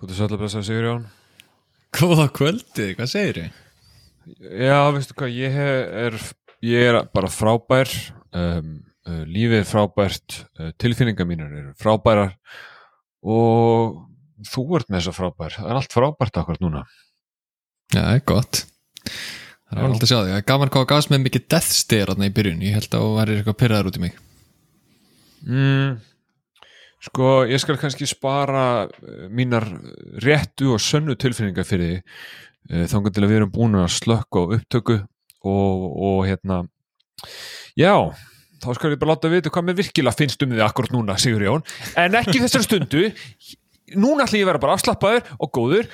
Er sætla blessa Sigur Jón? Góða kvöldið, hvað segir þið? Já, veistu hvað, ég er, ég er bara frábær, um, uh, lífið er frábært, uh, tilfinningar mínar eru frábærar og þú ert með þess að frábær, það er allt frábært akkurat núna. Já, það er gott. Það er alveg að sjá því. Það er gaman hvað gafst með mikið death stare í byrjun. Ég held að það væri eitthvað pyrraðar út í mig. Mm, sko, ég skal kannski spara uh, mínar réttu og sönnu tilfinningar fyrir því uh, þangar til að við erum búin að slökka á upptöku og, og hérna já, þá skal ég bara láta vita hvað mér virkilega finnst um því akkurat núna, Sigur Jón, en ekki þessar stundu. Núna ætlum ég að vera bara afslappaður og góður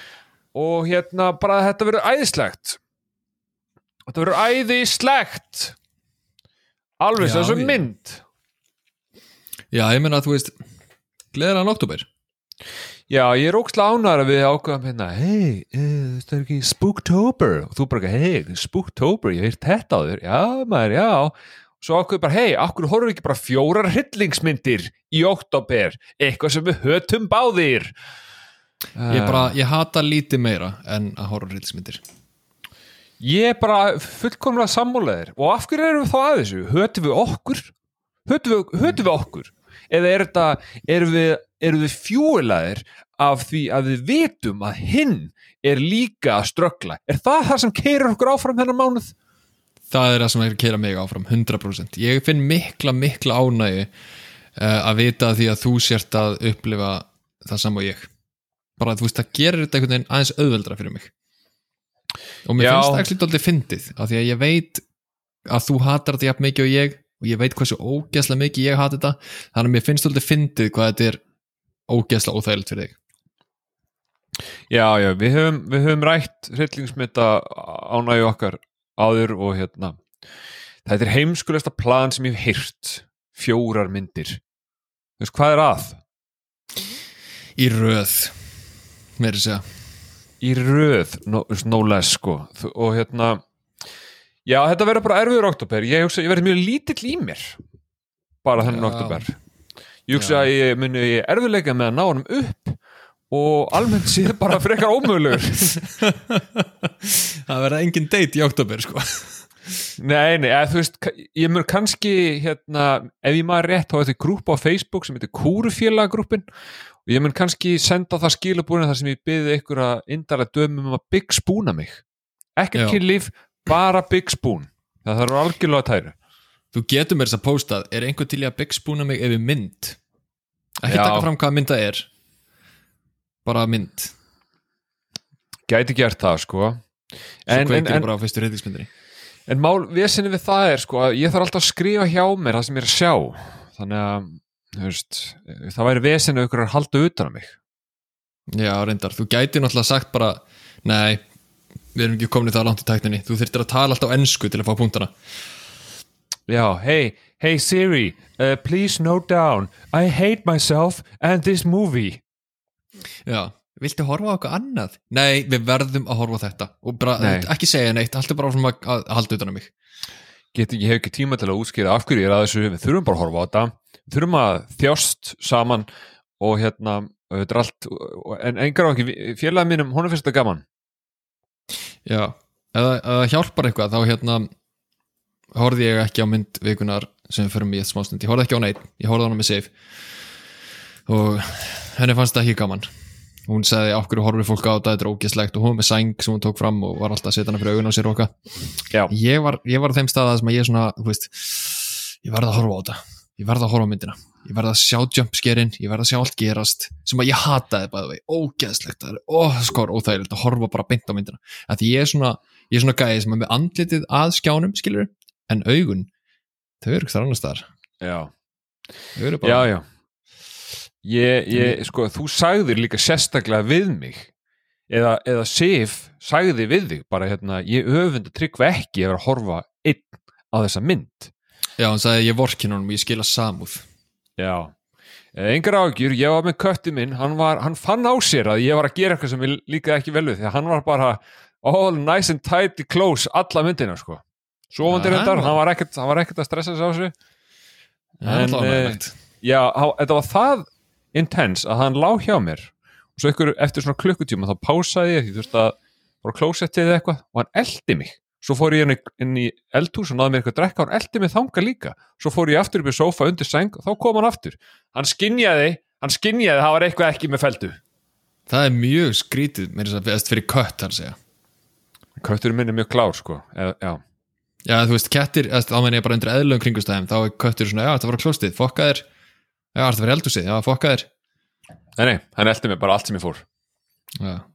og hérna bara þetta verður æðislegt. Þetta verður æðislegt. Alveg Já, þessu ég- mynd. Já, ég meina að þú veist, gleðilegan oktober. Já, ég er ógslag ánæður að við ákveðum hérna, hei, uh, það er ekki Spooktober og þú bara, hei, Spooktober, ég hef heyrt þetta á þér, já, maður, já svo ákveðum bara, hei, akkur horfum við ekki bara fjórar hryllingsmyndir í oktober eitthvað sem við hötum báðir Ég bara, ég hata lítið meira en að horfa rýlsmyndir. Ég er bara fullkomlega sammálaðir og af hverju erum við þá að þessu? Hötum við okkur? Hötum við, hötum við okkur? Eða er þetta, erum við, erum við fjúlaðir af því að við vitum að hinn er líka að ströggla? Er það það sem keirir okkur áfram þennan mánuð? Það er það sem er að kera mig áfram, 100%. Ég finn mikla, mikla ánægi uh, að vita því að þú sért að upplifa það saman og ég. Bara að þú veist, það gerir þetta einhvern veginn aðeins auðveldra fyrir mig. Og mér Já. finnst það ekki dálítið fyndið, af því að ég veit að þú hatar þetta jafn mikið og ég og ég veit hversu ógeðslega mikið ég hati þetta þannig að mér finnst dálítið fyndið hvað þetta er ógeðslega óþægilegt fyrir þig. Já, já, við höfum, við höfum rætt hryllingsmynda ánægju okkar áður og hérna þetta er heimskulegsta plan sem ég hef heyrt fjórar myndir Þú veist, hvað er að? Í röð, meiri segja. í röð no, no less sko og hérna já þetta verður bara erfiður oktober ég ég verður mjög lítill í mér bara þennan oktober ég hugsa að ég muni erfiðleika með að ná hann upp og almennt séð bara frekar ómögulegur. Það verða engin date í oktober, sko. nei nei eða, þú veist ég mun kannski hérna ef ég maður rétt þá er þetta grúpa á Facebook sem heitir Kúrufélagagrúppin og ég mun kannski senda það skilabúinu þar sem ég byði ykkur að indara dömum um að big spoona mig. Ekkert kynlíf, bara big spoon það þarf algjörlega tæru Þú getur mér þess að postað, er einhver til í að big spoona mig ég mynd? Ekki taka fram hvaða mynd það er. Bara mynd. gæti gert það sko en, en, en, bara á fyrstu reyðismyndinni. en mál vesinni við það er sko að ég þarf alltaf að skrifa hjá mér það sem ég er að sjá þannig að veist, það væri vesinni ykkur að halda utan á mig Já, reyndar. Þú gæti náttúrulega sagt bara, nei, við erum ekki komin í það langt í tækninni. Þú þurftir að tala alltaf ennsku til að fá punktana. Já, hey, hey Siri, uh, please note down I hate myself and this movie Já. Viltu horfa eitthvað annað? Nei, við verðum að horfa þetta. Og bara, Nei. ekki segja neitt, alltaf bara svona að, halda utan á mig. Get, ég hef ekki tíma til að útskýra af hverju ég er að þessu við þurfum bara að horfa á þetta við þurfum að þjást saman og hérna, þetta er allt en engar á ekki, félagið mínum hún er fyrst að gaman Já, ef það hjálpar eitthvað þá hérna horfði ég ekki á mynd vikunar sem förum í eitt smástund, ég horfði ekki á neitt ég horfði á hana með Sif. Og henni fannst það ekki gaman. Hún sagði okkur horfði fólk á þetta? Þetta er ógeslegt og hún með sæng sem hún tók fram og var alltaf að setja hana fyrir augun á sér okkar ég var, ég var á þeim staða sem að ég svona, þú veist ég verði að horfa á þetta. Ég verði að horfa á myndina ég verði að sjá jumpscarein, ég verði að sjá allt gerast sem að ég hataði bæði vei, ógeðslegt það er, ó, skor, óþægilegt að horfa bara beint á myndina. Að því ég er svona, ég er svona gæði sem er með andlitið að skjánum, skilur en augun, þau eru ekki þar annars staðar. Já, þau eru já, bara, já. Ég, ég, sko, þú sagðir líka sérstaklega við mig eða, eða Sif sagði við þig bara hérna, ég öfund að tryggva ekki ef að horfa einn á þessa mynd. Já, hann sagði ég vorkin honum, ég skila samúð Já, Eh, engar ágjur, ég var með kötti minn, hann, var, hann fann á sér að ég var að gera eitthvað sem ég líkaði ekki vel við því að hann var bara all nice and tight close alla myndina sko. Svo vandir hendar, hann var- ekkert, að stressa sig á sig En, alltaf eh, Já, hann, þetta var það intense að hann lá hjá mér. Og svo ykkur eftir svona klukkutíma þá pásaði ég því þú veist að að klósettið eða eitthvað og hann eldi mig svo fór ég inn í, eldhús og náði mér eitthvað að drekka og hann eldi mig þanga líka. Svo fór ég aftur upp í sofa undir seng og þá kom hann aftur. Hann skinjaði, hann skinjaði það var eitthvað ekki með feldu það er mjög skrítið mér þess að veist fyrir kött að segja kötturinn minn er mjög klár sko. Eða, já, já þú veist kettir, þá menn ég bara undir eðlum kringustæðum þá er köttur svona, já þetta var klóstið, fokka þér já þetta var eldhúsið, já fokka þér nei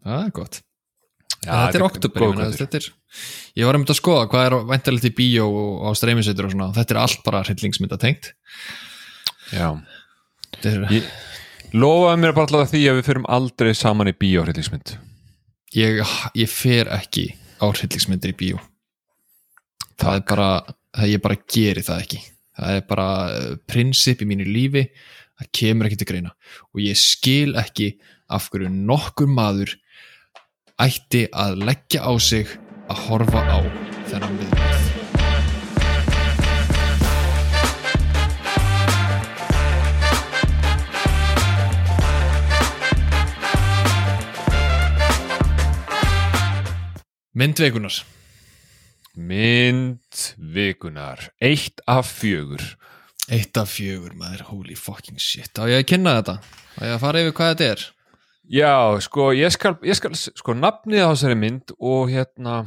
nei, já, þetta er oktober, þetta er, ég var um þetta að skoða hvað er væntalegt í bíó og á streymisveitur og svona, þetta er allt bara hryllingsmynda tengt. Já. Er, Ég lofaði mér bara alltaf því að við fyrum aldrei saman í bíóhryllingsmynd. ég, ég fer ekki á hryllingsmyndir í bíó. Það er bara það ég bara geri það ekki. Það er bara uh, prinsip í mínu lífi. Það kemur ekki til greina. Og ég skil ekki af hverju nokkur maður ætti að leggja á sig að horfa á þennan viðbæð Myndveikunar Mynd vikunar. Eitt af fjögur. Eitt af fjögur maður, holy fucking shit Á ég að kynna þetta? Á ég að fara yfir hvað þetta er? Já, sko, ég skal, ég skal sko, nafnið á þessari mynd og hérna,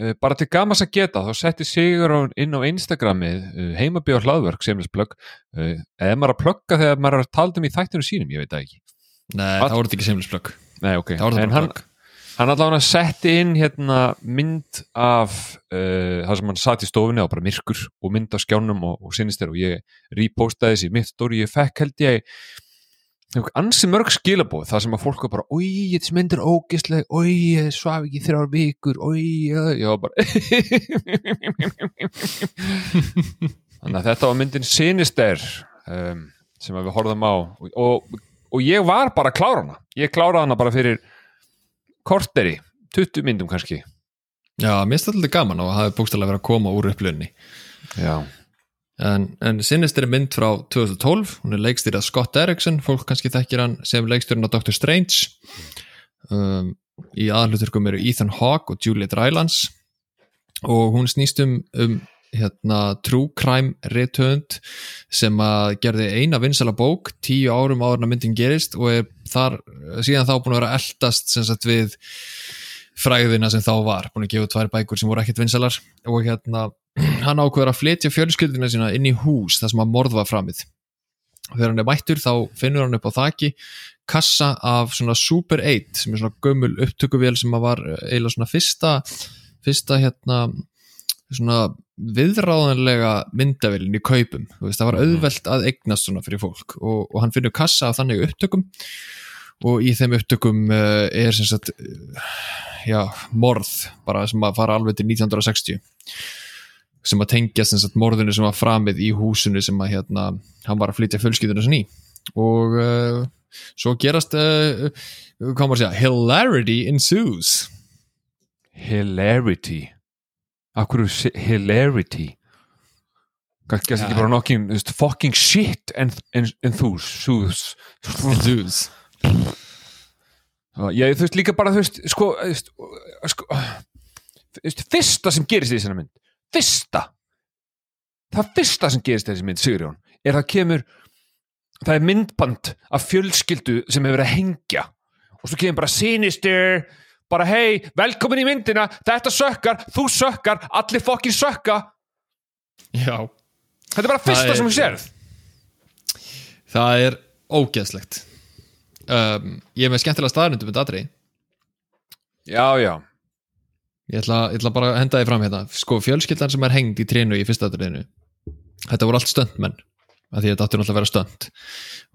uh, bara til gamas að geta, þá setti Sigur inn á Instagramið uh, heimabíð hlaðverk semlisplögg, uh, eða maður að plugga þegar maður er að tala um í þættinu sínum, ég veit það ekki. Nei, What? þá voru þetta ekki seimlisblögg Nei, ok. En hann, hann allavega setti inn hérna mynd af það sem hann satt í stofunni á bara myrkur og mynd af skjánum og, og sinnistir og ég repostaði þessi mitt stóri, ég fekk held ég ansi mörg skilabóð það sem að fólk var bara, oi, þessi mynd er ógisleg oi, svaf ekki þrjár vikur. Oi, var bara þannig að þetta var myndin sinister um, sem við horfðum á. Og, og, og ég var bara að klára hana. Ég kláraði hana bara fyrir korteri, 20 myndum kannski. Já, mér finnst þetta alltaf gaman og hafi búkstæðlega verið að koma úr upplunni já, En, en Sinister er mynd frá 2012 hún er leikstýrað Scott Derrickson. Fólk kannski þekkir hann sem leikstýrinn á Doctor Strange. Um, í aðluturkum eru Ethan Hawke og Juliet Rylands. Og hún snýst um, um hérna, true crime rithönd sem að gerði eina vinsala bók tíu árum áður en myndin gerist og er þar, síðan þá búin að vera eldast sem sagt við fræðina sem þá var, búin að gefa tvær bækur sem voru ekkert vinsalar og hérna hann ákveður að flytja fjölskyldina sína inn í hús þar sem að morð var framið. Þegar hann er mættur þá finnur hann upp á þaki kassa af svona Super 8 sem er svona gömul upptökuvél sem var eiginlega svona fyrsta fyrsta hérna svona viðráðanlega myndavélin í kaupum, veist, það var auðvelt að eignast svona fyrir fólk og, og hann finnur kassa af þannig upptökum og í þeim upptökum uh, er sem sagt uh, já, morð bara sem að fara alveg til 1960 sem að tengja sem sagt morðinu sem var framið í húsinu sem að hérna, hann var að flytja fjölskylduna sinni í. Og uh, svo gerast uh, maður að segja, hilarity ensues. Hilarity. Akkur hilarity? Kannski Já. ekki bara nokkin fucking shit en, en, en þú sus ensues ég þú veist líka bara þú veist sko, sko fyrsta sem gerist í þessari mynd fyrsta það fyrsta sem gerist þessi mynd Sigurjón er það kemur það er myndband af fjölskyldu sem hefur að hengja. Og svo kemur bara sinister bara hei, velkomin í myndina þetta sökkar, þú sökkar, allir fokkin sökka. Já, þetta er bara fyrsta er- sem þú sérð það er ógeðslegt. Um, ég er með skemmtilega staðarindum með Dadri já, já, ég ætla, ég ætla bara að henda því fram hérna. Sko fjölskyldan sem er hengd í trénu í fyrsta atriðinu þetta voru allt stöndmenn af því þetta átti náttúrulega að vera stönd.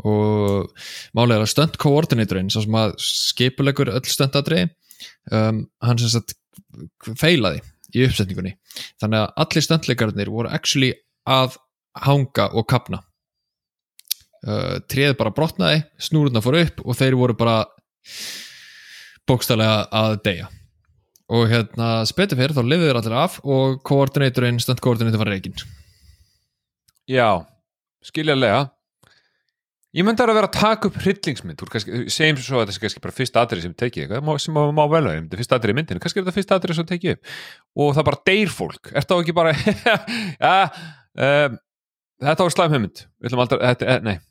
Og málega er að stönd koordinatorinn svo sem að skipulegur öll stöndadriði um, hann sem sagt feilaði í uppsetningunni. Þannig að allir stöndleikarnir voru actually að hanga og kapna. Uh, tréð bara brotnaði snúruna fór upp og þeir voru bara bókstælega að deyja og hérna spetur fyrir þá lifið þeir allir af og koordinatorinn, stöndkoordinator var reygin já skiljanlega. Ég myndi að vera að taka upp hryllingsmynd segjum svo að þetta er kannski bara fyrsta atrið sem tekið eitthvað, sem má, má vel vera þetta er fyrsta atrið í myndinu, kannski er þetta fyrsta atrið sem tekið upp. Og það bara deyr fólk er það ekki bara ja, um, þetta var slæm hugmynd. Við ætlum aldrei, þetta, eh,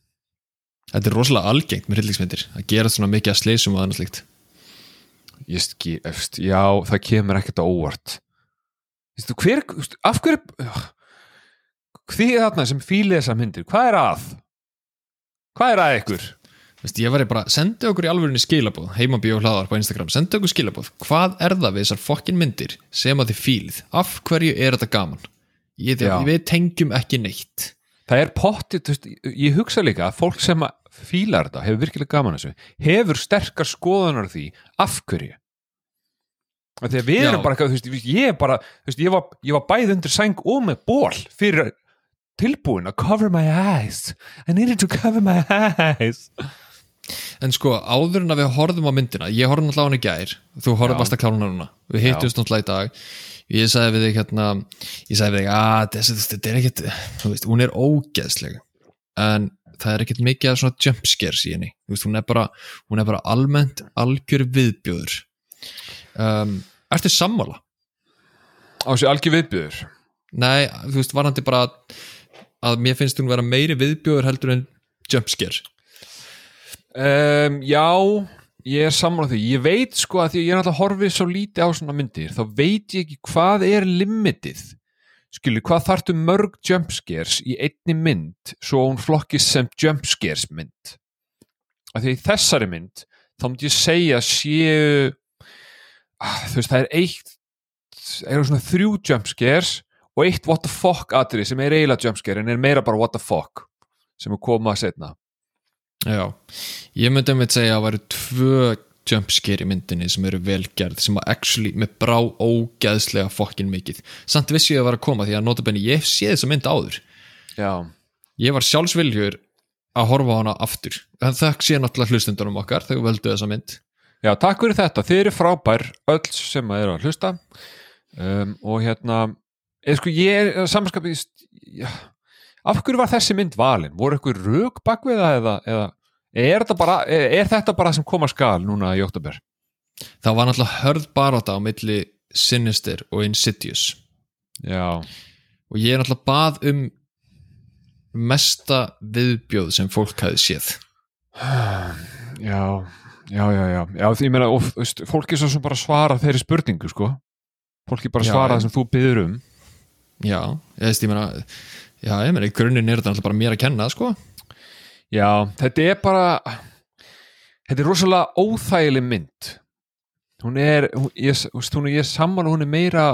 Þetta er rosalega algengt með hryllingsmyndir að gera svona mikið að sleysum og annað slíkt ég skil, efst, já, það kemur ekkert á óvart. Vistu, hver, vistu, af hverju því þarna sem fílið þessar myndir hvað er að? hvað er að ykkur? Veist, ég væri bara, sendu okkur í alvörinni skilabóð heimabíu og hlaðar på Instagram, sendu okkur skilabóð hvað er það við þessar fokkin myndir sem að þið fílið, af hverju er þetta gaman? Ég, við tengjum ekki neitt. Það er veist, ég hugsa líka að fólk sem að fílar þetta, hefur virkilega gaman þessu, hefur sterkar skoðunar á því af hverju? Af því að við Já. erum bara, eitthvað, þú veist, ég er bara þú veist, ég var, ég var bæði undir sæng og með ból fyrir tilbúin að cover my eyes. I needed to cover my eyes. En sko, áður en að við horfðum á myndina ég horfði náttúrulega á í gær þú horfði Já. basta kláruna núna, við hittumst náttúrulega í dag. Ég sagði við þig hérna ég sagði við þig, að þessi, þetta er ekkit þú veist, hún er ógeðsleg. En það er ekkit mikið af svona jumpscares í henni, veist, hún er bara hún er bara almennt algjör viðbjóður. Um, Ertu sammála? á þessi algjör viðbjöður Nei, þú veist, varandi bara að, að mér finnst hún vera meiri viðbjóður heldur en jumpscare um, Já, ég er sammála því. Ég veit sko að því að ég er náttúrulega horfið svo lítið á svona myndir, þá veit ég ekki hvað er limitið skilu, hvað þarftu mörg jumpscares í einni mynd svo hún flokkist sem jumpscares mynd? Að því þessari mynd þá myndi ég segja séu ah, þú veist, það er eitt eru svona þrjú jumpscares og eitt what the fuck atrið sem er eiginlega jumpscare en er meira bara what the fuck sem er komað setna Já, ég myndi að segja að það væri tvö jumpscare í myndinni sem eru velgerð sem að actually með brá ógeðslega fokkin mikið. Samt vissi ég að vera að koma því að notabenni ég hef séð þessa mynd áður. Já, ég var sjálfsviljur að horfa á hana aftur. En þakk sé náttúrulega hlustundunum okkar þegar völdu þessa mynd. Já, takk fyrir þetta, þið eru frábær öll sem að eru að hlusta. Um, og hérna eða sko ég er samanskapið já, af hverju var þessi mynd valin? voru eitthvað rök bakviða eða, eða er, þetta bara, er, er þetta bara sem koma skal núna í oktober? það var náttúrulega hörð baráta á milli Sinister og Insidious. Já, og ég er náttúrulega bað um mesta viðbjóð sem fólk hafi séð. Já, já, já, já, já því ég meina, og, veist, fólki svo sem bara svara þeirri spurningu, sko. Fólki bara Já, svara það sem þú byður um. Já, ég veist, ég meina já, ég meina, í grunninn er þetta náttúrulega bara mér að kenna sko Já, þetta er bara þetta er rosalega óþægileg mynd. Hún er hún, ég, hún, ég sammála hún er meira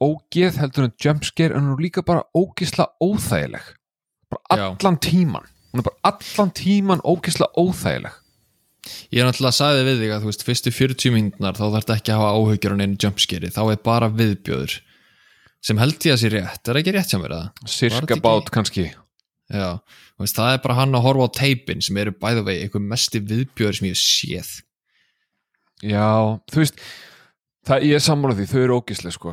ógeð heldur en jumpscare en hún er líka bara ógeðslega óþægileg. Bara Já. allan tíman hún er bara allan tíman ógeðslega óþægileg. Ég er náttúrulega að sagði við þig að þú veist, fyrstu 40 mínúnar þá þarf þetta ekki að hafa áhugjur á neinu jumpscare þá er bara viðbjóður. Sem held ég að sé rétt, er ekki rétt að Var cirka bát kannski já, veist, það er bara hann að horfa á teipin sem eru bæða vegi eitthvað mesti viðbjóður sem ég séð Já, þú veist það, ég er sammála því, þau eru ógeðslega sko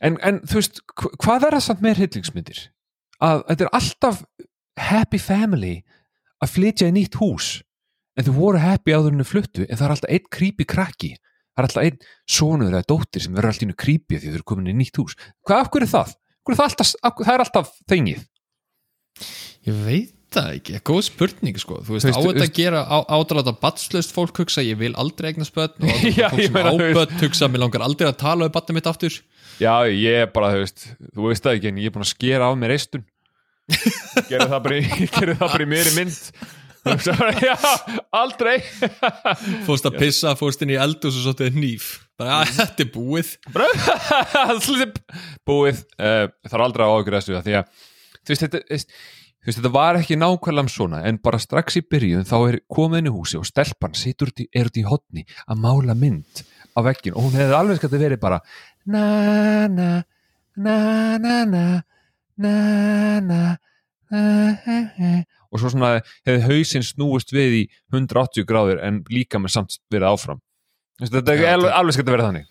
en, en þú veist, hva- hvað er það samt með hryllingsmyndir? Að þetta er alltaf happy family að flytja í nýtt hús en þau voru happy áður en þau fluttu en það er alltaf einn creepy krakki það er alltaf einn sonur eða dóttir sem verður alltaf creepy því þau eru komin í nýtt hús hvað, af hverju er það? Það er alltaf þengið ég veit það ekki, góð spurning sko. Þú veist, veist, á þetta að gera ádralata batslöst fólk hugsa, ég vil aldrei eignast börn. Og Já, fólk ég sem meina, á þú veist- börn hugsa, mér langar aldrei að tala um batnið mitt aftur. Já, ég er bara, þú veist, þú veist það ekki en ég er búin að skera af mér eistun gerði það bara í, það bara í mér mynd. Já, aldrei. Fórst að pissa, fórst inn í eldus og svo þetta er nýf bara, að þetta er búið. Búið. Uh, þarf aldrei að áhugur þessu því að þú veist þetta þú veist þetta var ekki nákvæmlega um svona en bara strax í byrjun þá er komin í húsi og stelpann situr út í, í hodni að mála mynd á vekkinu og hún hefði alveg skatt að veri bara na na na na na na na og svo svona hefði hausinn snúist við í 180 gráður en líka með samt verið áfram. Þessi, þetta er alveg, alveg skemmt að vera þannig.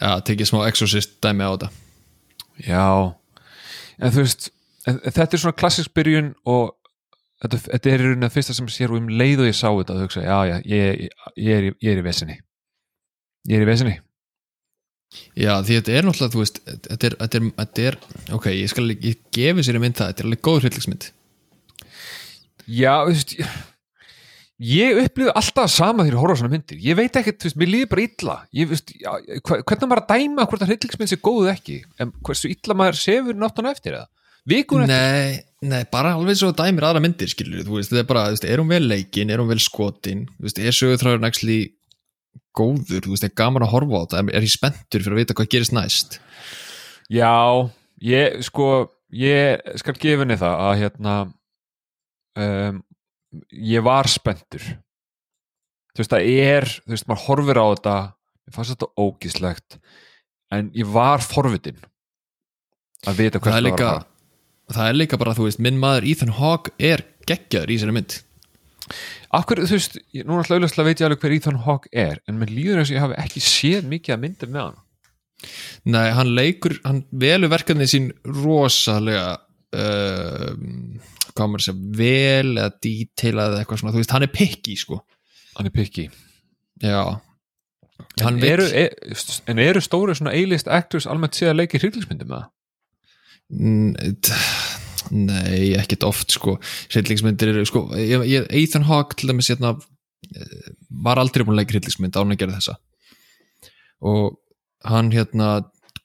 Já, tekið smá exorcist dæmi á þetta. Já, en þú veist þetta er svona klassisk byrjun og þetta, þetta er í rauninni að fyrsta sem sér og um leið og ég sá þetta að hugsa, já, já, ég, ég, ég, er, ég er í vesinni. Ég er í vesinni. Já, því þetta er náttúrulega, þú veist þetta er, þetta er, þetta er ok, ég skal ég gefi sér í mynd það, þetta er alveg góð hryllingsmynd. Já, þú veist ég- upplifði alltaf sama þegar ég horfa svona myndir. Ég veit ekkert, þú veist, mér líður bara illa. Ég, veist, já, hvernig maður að dæma hvort að hryllingsmynd sé góð ekki? En hversu illa maður sefur náttúrulega eftir eða vikun eftir, Nei, bara alveg svo dæmir aðra myndir, skilur þú veist, þetta er bara, þú veist, er hún vel leikin, er hún vel skotin þú veist, er sögutræður nægsli góður, þú veist, er gaman að horfa á þetta? Er ég spenntur fyrir að vita hvað gerist næst? Já ég, sko, ég skal gefa henni það að hérna um, ég var spenntur. Þú veist, það er þú veist, maður horfir á þetta ég fannst þetta ógíslegt en ég var forvitin að vita það hvert er var að fara. það er líka bara, þú veist, minn maður Ethan Hawke er geggjaður í þessari mynd Akkur, þú veist, ég- núna alltaf auðvitað veit ég alveg hver Ethan Hawke er, en mér líður eins og ég hafi ekki séð mikið að myndir með hann. Nei, hann leikur, hann velur verkefni sín rosalega uh, hvað maður að segja vel eða detailað eða eitthvað svona, þú veist, hann er picky sko, Hann er picky. já En eru, er, en eru stóru svona A-list actors almennt séð að leika í hryllingsmyndum með það? Nei, ekkert oft sko. Hryllingsmyndir eru sko ég, ég, Ethan Hawke til dæmis hérna eh, var aldrei búin að leika hryllingsmynd án að gera þessa. Og hann hérna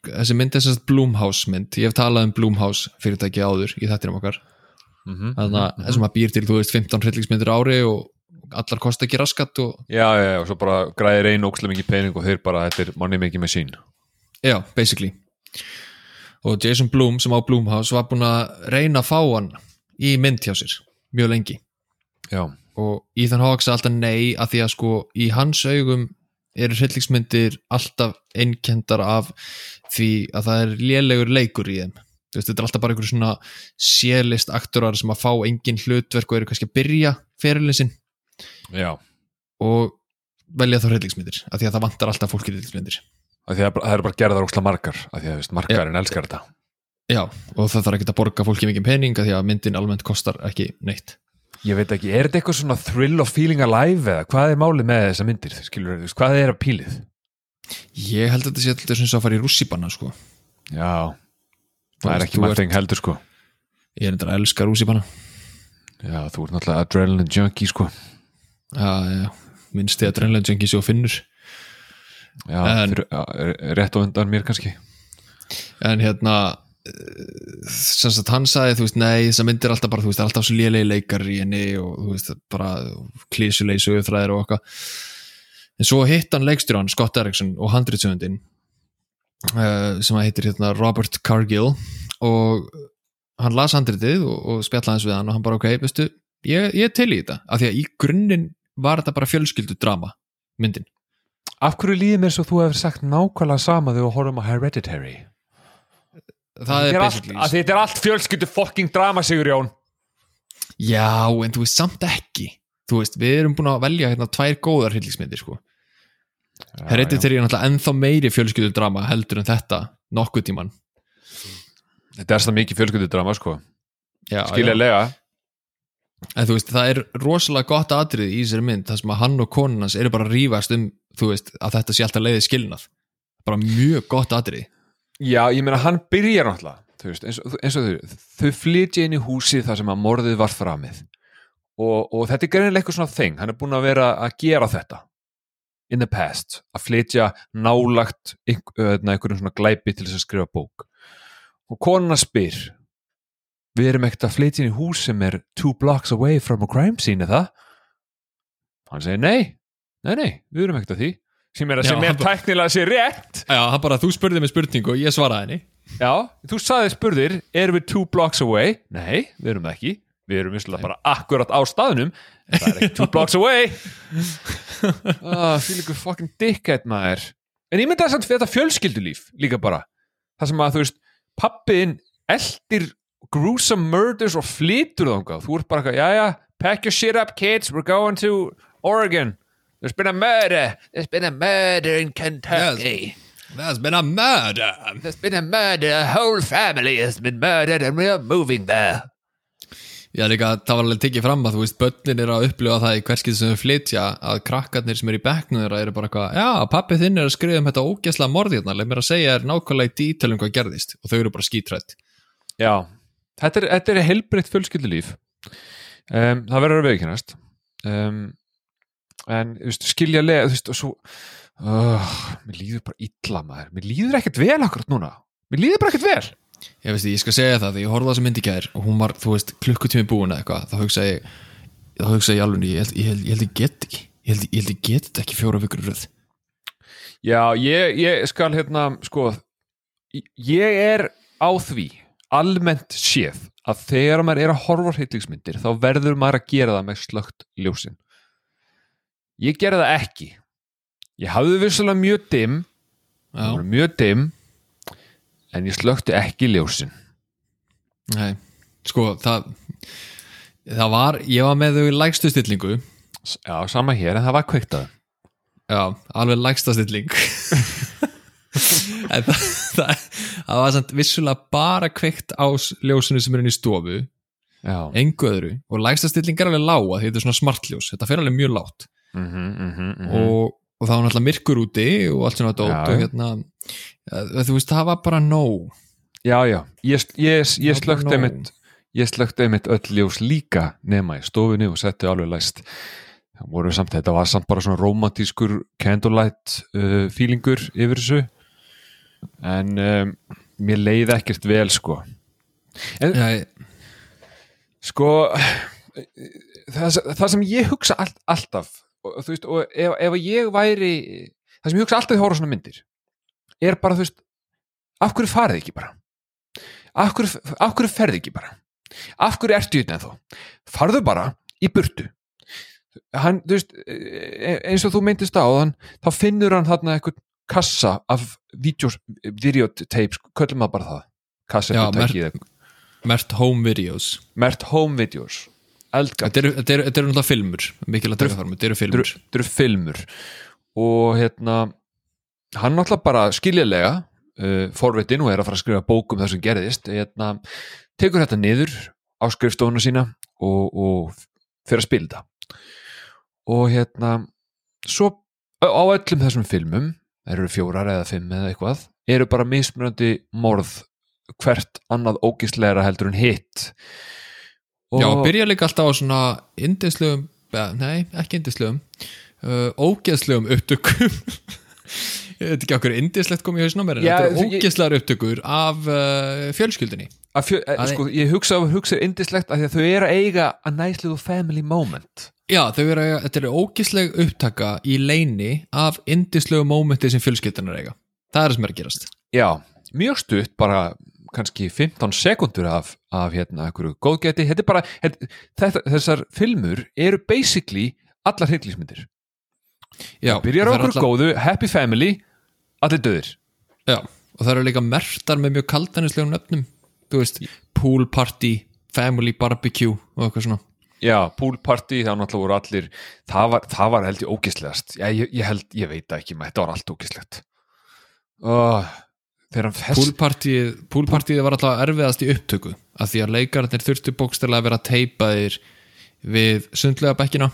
þessi mynd er að Blumhouse mynd ég hef talað um Blumhouse fyrirtæki áður í þettinum okkar. Mm -hmm. þannig að þessum að býr til þú veist 15 hryllingsmyndir ári og allar kosta ekki raskat og Já, já, já, og svo bara græðir einu ókslega mikið pening og þeir bara, þetta er money making machine. já, basically. og Jason Blum sem á Blumhouse var búin að reyna að fá hann í mynd hjá sér mjög lengi. Já, og Ethan Hawke sagði alltaf nei að því að sko í hans augum eru hryllingsmyndir alltaf einkendar af því að það er lélegur leikur í þeim. Veist, þetta er alltaf bara einhverju svona sélist aktorar sem að fá engin hlutverk og eru kannski að byrja já. og velja þá hryllingsmyndir af því að það vantar alltaf fólk í hryllingsmyndir. að það eru bara gerðar ókslega margar, af því að, veist, margarinn elskar þetta. já, og það þarf ekki að borga fólki mikið pening af því að myndin almennt kostar ekki neitt Ég veit ekki, er þetta eitthvað svona thrill of feeling alive eða hvað er málið með þessa myndir, skilur, þú hvað er að pílið? ég held að þetta sé alltaf sem svo að fara í rússipanna sko. Já, það er ekki maður þing heldur, sko. ég er endur að elska rússipanna Já, þú ert náttúrulega adrenaline junkie, sko. já, já, minnst því að drennlega junkies og finnur Já, En- fyrir, rétt á undan mér kannski. en hérna eh, sem sagt hann sagði, þú veist, nei þessar myndir alltaf bara, þú veist, alltaf svo lélegi leikar í henni og þú veist, bara klísulegi sögurþræðir og okkar en svo hitt hann leikstjóran Scott Derrickson og handritsöfundin uh, sem að heitir hérna Robert Cargill. Og hann las handritið og, og spjalla hans við hann og hann bara, ok, veistu ég, ég til í þetta, af því að í grunninn var þetta bara fjölskyldu drama myndin Af hverju líður mér svo þú hefur sagt nákvæmlega sama þegar við horfum á Hereditary? það er basically þetta er allt fjölskyldu fucking drama, Sigur Jón. Já, en þú veist samt ekki Þú veist, við erum búin að velja hérna tvær góðar hryllingsmyndir sko Hereditary er náttúrulega ennþá meiri fjölskyldudrama heldur en þetta nokkuð tíman Þetta er það mikið fjölskyldu drama, sko. já, já. Skiljaðlega. En þú veist, það er rosalega gott atrið í þessari mynd þar sem að hann og konun hans eru bara að rífast um þú veist, að þetta sé alltaf leiðið skilnað. Bara mjög gott atrið Já, ég meina hann byrjar náttúrulega veist, eins, og- eins og þau, þau flytja inn í húsið þar sem að morðið var framið. Og, og þetta er greinilega eitthvað svona þing, hann er búin að vera að gera þetta in the past, að flytja nálagt einhver, einhverjum svona glæpi til þess að skrifa bók. Og konuna spyr við erum ekkert að flytja inn í hús sem er two blocks away from a crime scene eða hann segir nei, nei, nei, við erum ekkert að því. Sem er, Já, sem er tæknilega sér rétt. Já, hann bara, þú spurði mig spurningu og ég svaraði henni. Já, þú saði spurðir, erum við two blocks away? Nei, við erum það ekki. Við erum vissulega bara akkurat á staðnum. En það er ekki two blocks away. Ah, Fýl ykkur fucking dickhead maður. En ég myndi að samt fyrir þetta fjölskyldulíf líka bara. Það sem að þú veist, pappiðin eldir gruesome murders og flytur þangað. Þú ert bara jæja, pack your shit up kids. We're going to Oregon There's been a murder. There's been a murder in Kentucky. There's been a murder. There's been a murder, a whole family has been murdered and we're moving there. Já, líka, það var alveg tekið fram að þú veist, börnin er að upplifa það í hverskið sem þau flytja að krakkarnir sem eru í bekknum þeirra eru bara eitthvað, já, pappi þinn er að skrifa um þetta ógæsla morðirna, leið mér að segja er nákvæmlega í dítalum hvað gerðist. Og þau eru bara skítrætt. Já, þetta er, þetta er heilbritt fjölskyldulíf. Um, það verður að veikennast um, en veist, skilja leið veist, og svo uh, mér líður bara illa maður. Mér líður ekkert vel akkurat núna. Mér líður bara ekkert vel. Ég veist, ég skal segja það, þegar ég horfði á þessa myndi gær og hún var, þú veist, klukkutími búin eða eitthvað, þá hugsa ég, þá hugsa ég alveg, ég held ég, held, ég, held ég get ekki, ég held ég, get þetta ekki fjóra vikur röð. Já, ég, ég skal hérna, sko ég er á því almennt séð að þegar maður er að horfa á hryllingsmyndir þá verður maður að gera það með slögt ljósin ég gera það ekki. Ég hafði vissulega mjög voru mjög dimm en ég slökti ekki ljósin. Nei, sko, það, það var, ég var með þau í lægstu stillingu, já, sama hér, en það var kveiktað já, alveg lægsta stilling, en það, það, það var samt vissulega bara kveikt á ljósinu sem er inn í stofu, engu öðru, og lægsta stilling er alveg lága því þetta er svona smartljós, þetta fer alveg mjög lágt. Mm -hmm, og, og það var náttúrulega myrkur úti og allt svona dót Já. og hérna þú veist, það var bara nóg. Já, já, ég, ég, ég nóg. einmitt ég slökti einmitt öll ljós líka nema í stofunni og setti alveg læst. Það voru samt, þetta var samt bara svona romantískur candlelight uh, feelingur yfir þessu. En um, mér leiði ekkert vel sko. Já, ég- sko það, það sem ég hugsa all, alltaf og, þú veist, og ef, ef ég væri það sem ég hugsa alltaf í horfa svona myndir er bara, þú veist af hverju farið ekki bara? Af hverju, af hverju ferði ekki bara? Af hverju ertu þetta ennþá? Farðu bara í burtu. Hann, þú veist e- eins og þú myndist á þann þá finnur hann þarna eitthvað kassa af videos, videotapes köllum maður bara það. Kassetutæki eða mert home videos. Mert home videos eldgat, þetta eru, náttúrulega filmur þetta eru filmur. filmur. Og hérna hann náttúrulega bara skiljalega uh, forvitin og er að fara að skrifa bók um það sem gerðist hérna, tekur þetta niður á skrifstofuna sína og, og fyrir að spila þetta og hérna svo á öllum þessum filmum eru fjórar eða fimm eða eitthvað eru bara mismunandi morð hvert annað ógisleira heldur en hitt Já, byrja líka alltaf á svona indislegum, nei, ekki indislegum uh, ógeðslegum upptökum. Ég veit ekki okkur indislegt kom í hausna mér en þetta eru ógeðslegar upptökur af uh, fjölskyldinni fjö, Að- sko, ég hugsa, hugsa indislegt að að þau eru að eiga a nice little family moment. Já, þau eru, að- þetta eru ógeðsleg upptaka í leini af indislegu mómenti sem fjölskyldunar eiga. Það er það sem er að gerast. Já, mjög stutt bara kannski 15 sekundur af, af hérna einhverju góðgæti. Þetta er bara, þetta, þetta, þessar filmur eru basically allar hryllismyndir Já, byrjar og okkur góðu, happy family allir döðir. Já, og það eru líka mertar með mjög kaldanislegum nöfnum. Þú veist, pool party family barbecue og eitthvað svona. Já, pool party, það náttúrulega voru allir það var, það var held ég ógislegast já, ég, ég held, ég veit ekki, maður, þetta var allt ógislegt oh, Poolpartíð poolpartíð var alltaf erfiðast í upptöku af því að leikararnir þurftu bókstælega að vera teipaðir við sundlega bekkina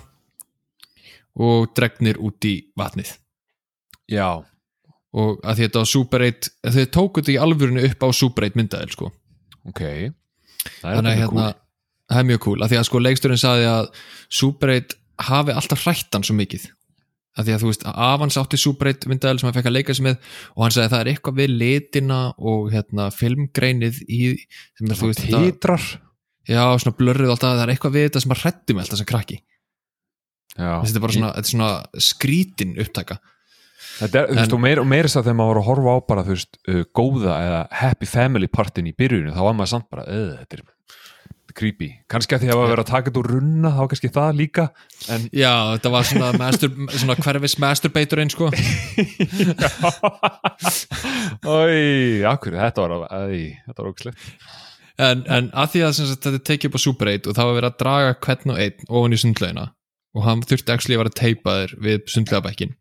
og dregnir út í vatnið já, og að þetta var Super 8 þau tóku þetta í alvörinu upp á Super 8 myndaðil sko. ok það er þetta hérna cool. það er mjög cool, af því að sko leiksturinn saði að Super 8 hafi alltaf hrættan svo mikið af því að þú veist, Avans átti Super 8 myndaðil sem hann fekk að leika sig með og hann sagði að það er eitthvað við litina og hérna filmgreinið í sem er þú veist, títrar já, svona blörrið alltaf, það er eitthvað við þetta sem að hrætti með alltaf sem krakki. Þetta er bara svona, þetta er svona skrítin upptaka. Þetta er, þú veist, En- og meira, og meira þess að þegar maður voru að horfa á bara, þú veist, uh, góða eða happy family partin í byrjunum, þá var maður samt bara, eða, þetta er creepy. Kannski að því að það var verið að taka þetta úr runna, þá kannski það líka, en já, þetta var svona, master, svona hverfis masturbatorinn sko Ói, akkur, þetta var, æ, þetta var ógslegt. en, en að því að sagt, þetta tekið upp á Super 8 og það var verið að draga hvern og einn ofan í sundlaugina og hann þurfti actually að vera teipaður við sundlaugabekkin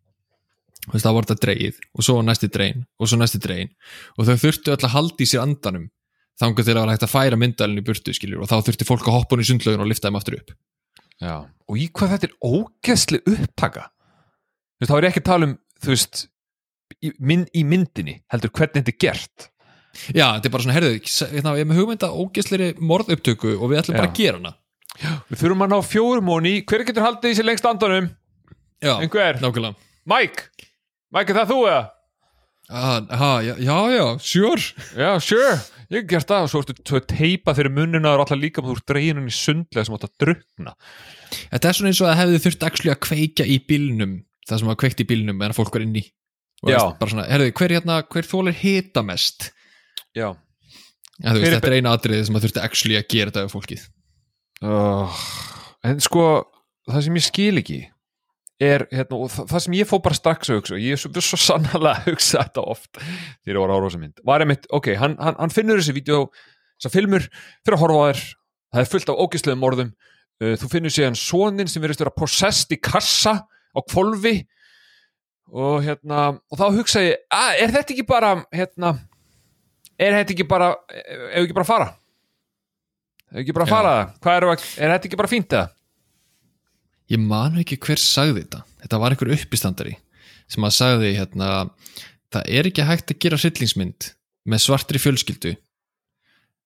þú veist, það var þetta dreigið og svo næsti drein og svo næsti drein og þau þurftu öll að halda í sér andanum þangar til að vera hægt að færa myndalinn í burtu skilur og þá þurfti fólk að hoppa hún í sundlögin og lifta þeim aftur upp Já, og í hvað þetta er ógeðsli upptaka þú veist, þá er ekki að tala um þú veist, í, mynd, í myndinni heldur hvernig þetta er gert Já, þetta er bara svona, herðu, hérna, ég er með hugmynda ógeðsleiri morðupptöku og við ætlum bara Já. að gera hana Við þurfum að ná fjórum móni hver getur haldið í sér lengst andanum? Já, Einhver? nákvæmlega Mike? Mike, er það þú eða? ah, ha, já, já, já, sure Já, sure, ég hef gert það og svo ertu teipa fyrir munnina og alltaf líka þú ert dregin hann í sundlega sem átt að drukna Þetta er svona eins og að hefði þurft að kveika í bílnum það sem var kveikt í bílnum meðan fólk var inn í. Og svona, herðu, hver hérna, hver þólir hita mest? Já. Ja, veist, er þetta er eina atriðið sem að þurfti actually að gera þetta við fólkið. Uh, En sko, það sem ég skil ekki er, hérna, og það, það sem ég fó bara strax að hugsa, og ég er svo, svo sannlega að hugsa þetta oft þegar ég var á rosa mynd var einmitt, ok, hann, hann, hann finnur þessi vídeo, þessar filmur fyrir að horfa á þær, það er fullt af ógislegum morðum, uh, þú finnur síðan sonin sem verðist vera possessed í kassa á kvolfi og hérna, og þá hugsa ég að, er þetta ekki bara, hérna er þetta ekki bara ef ekki bara að fara? Ef ekki bara að fara? Það, hvað er, er þetta ekki bara fínt eða? Ég man ekki hver sagði þetta. Þetta var einhver uppistandari sem að sagði hérna það er ekki hægt að gera hryllingsmynd með svartri fjölskyldu.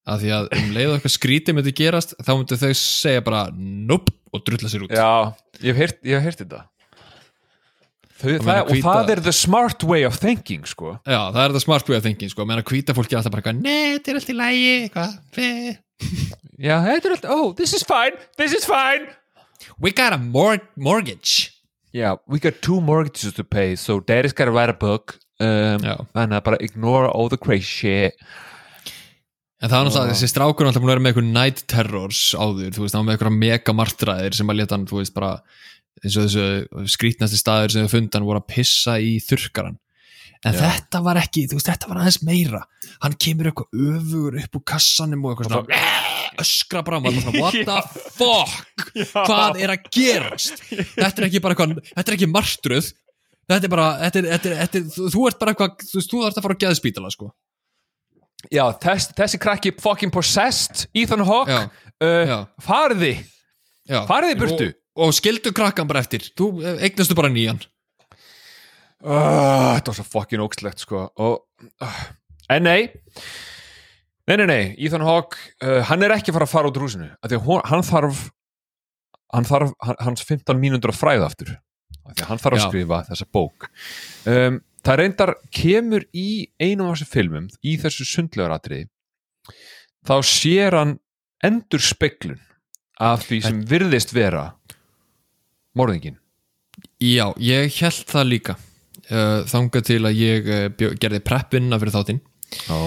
Af því að um leið og eitthvað skrítið myndi gerast þá myndi þau segja bara nope og drulla sér út. Já, ég hef heyrt, þetta. Þau, það, og hvíta- það er the smart way of thinking sko. Já, það er þetta smart way of thinking sko, meðan að hvíta fólki alltaf bara nei, þetta er alltaf í lægi eitthvað, "Eh, Já, þetta er alltaf, oh, this is fine this is fine we got a mor mortgage. Yeah, we got two mortgages to pay so daddy's gotta write a book um, Já. þannig að bara ignore all the crazy shit. En það er náttúrulega, þessi strákur alltaf búin að vera með eitthvað night terrors áður, þú veist, hann var með eitthvað mega martræðir sem að leta hann, þú veist, bara eins og þessu skrítnasti staðir sem þau fundan voru að pissa í þurrkaran en þetta var ekki, þú veist, þetta var aðeins meira. Hann kemur eitthvað öfugur upp úr kassanum og eitthvað svona "Eh", öskra bara, what the fuck? Hvað er að gerast? Þetta er ekki bara eitthvað, þetta er ekki martruð þetta er bara, þetta er, þetta er, þetta er þú, þú ert bara eitthvað, þú þú ert að fara að geða spítala, sko. Já, þess, þessi krakki fucking possessed Ethan Hawke uh, já. fariði Já. Farið í burtu. og, og skildu krakkan bara eftir. Þú eh, eignastu bara nýjan. Uh, Þetta var svo fucking ógslegt sko. Og, uh, En nei Nei, nei, nei, Ethan Hawke uh, hann er ekki að fara að fara út úr húsinu að hún, hann þarf hann þarf hans 15 mínútur að fræða aftur að hann þarf að Já. skrifa þessa bók. Um, það reyndar kemur í einum af þessu filmum í þessu sundlegaratriði þá sér hann endur speklun af því sem virðist vera morðingin já, ég held það líka. Uh, þangað til að ég uh, gerði preppinna fyrir þáttinn. Ó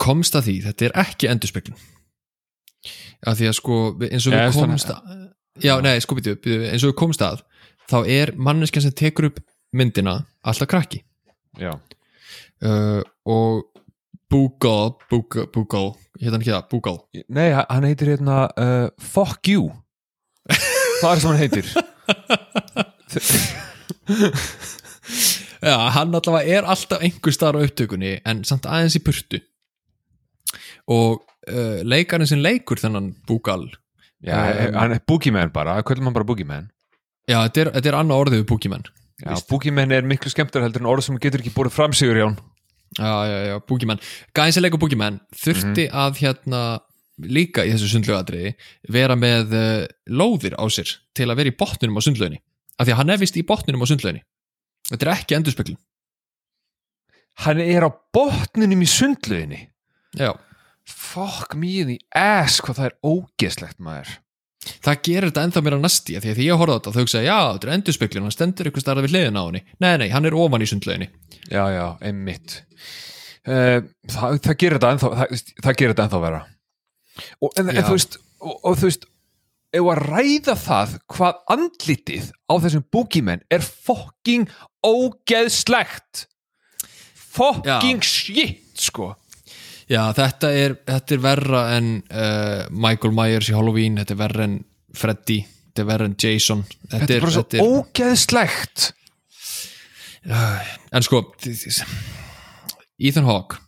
komst að því, þetta er ekki endurspeklun af því að sko eins og við komst að já, nei, sko býtu, eins og við komst að þá er manneskjan sem tekur upp myndina alltaf krakki. Uh, og Búgal Búgal, Búgal, hérna ekki það, Búgal Nei, hann heitir hérna uh, Fuck you. Það er sem hann heitir. Já, hann allavega er alltaf einhver staðar á upptökunni en samt aðeins í burtu og uh, leikarinn sem leikur þennan Búgal Já, Um, hann er Boogeyman bara, kvöldum hann bara Boogeyman? Já, þetta er, þetta er annað orðið við Búkimenn Já, Boogeyman er miklu skemmtur heldur en orð sem getur ekki búið fram sigur Jón Já, já, já, Búkimenn Gæðin sem leikur Búkimenn þurfti að hérna líka í þessu sundlaugadriði vera með uh, lóðir á sér til að vera í botnunum á sundlauginni. Af því að hann er vist í botnunum á sundlauginni. Þetta er ekki endurspeklun Hann er á botninum í sundlöginni Já, Fuck me in the ass hvað það er ógeslegt maður. Það gerir þetta ennþá mér að næsti því að því ég horfði á þetta þau hugsa, já, þetta er endurspeklun hann stendur ykkur starfa við hliðina á henni. Nei, nei, hann er ofan í sundlauginni. Já, já, einmitt. Uh, það, það gerir þetta ennþá það, það gerir þetta ennþá vera og, en, en þú veist og, og þú veist ef að ræða það hvað andlitið á þessum Boogeyman er fucking ógeðslegt. Fucking shit sko Já, þetta er, þetta er verra en uh, Michael Myers í Halloween þetta er verra en Freddy þetta er verra en Jason þetta, þetta er bara svo þetta er, ógeðslegt. En sko Ethan Hawke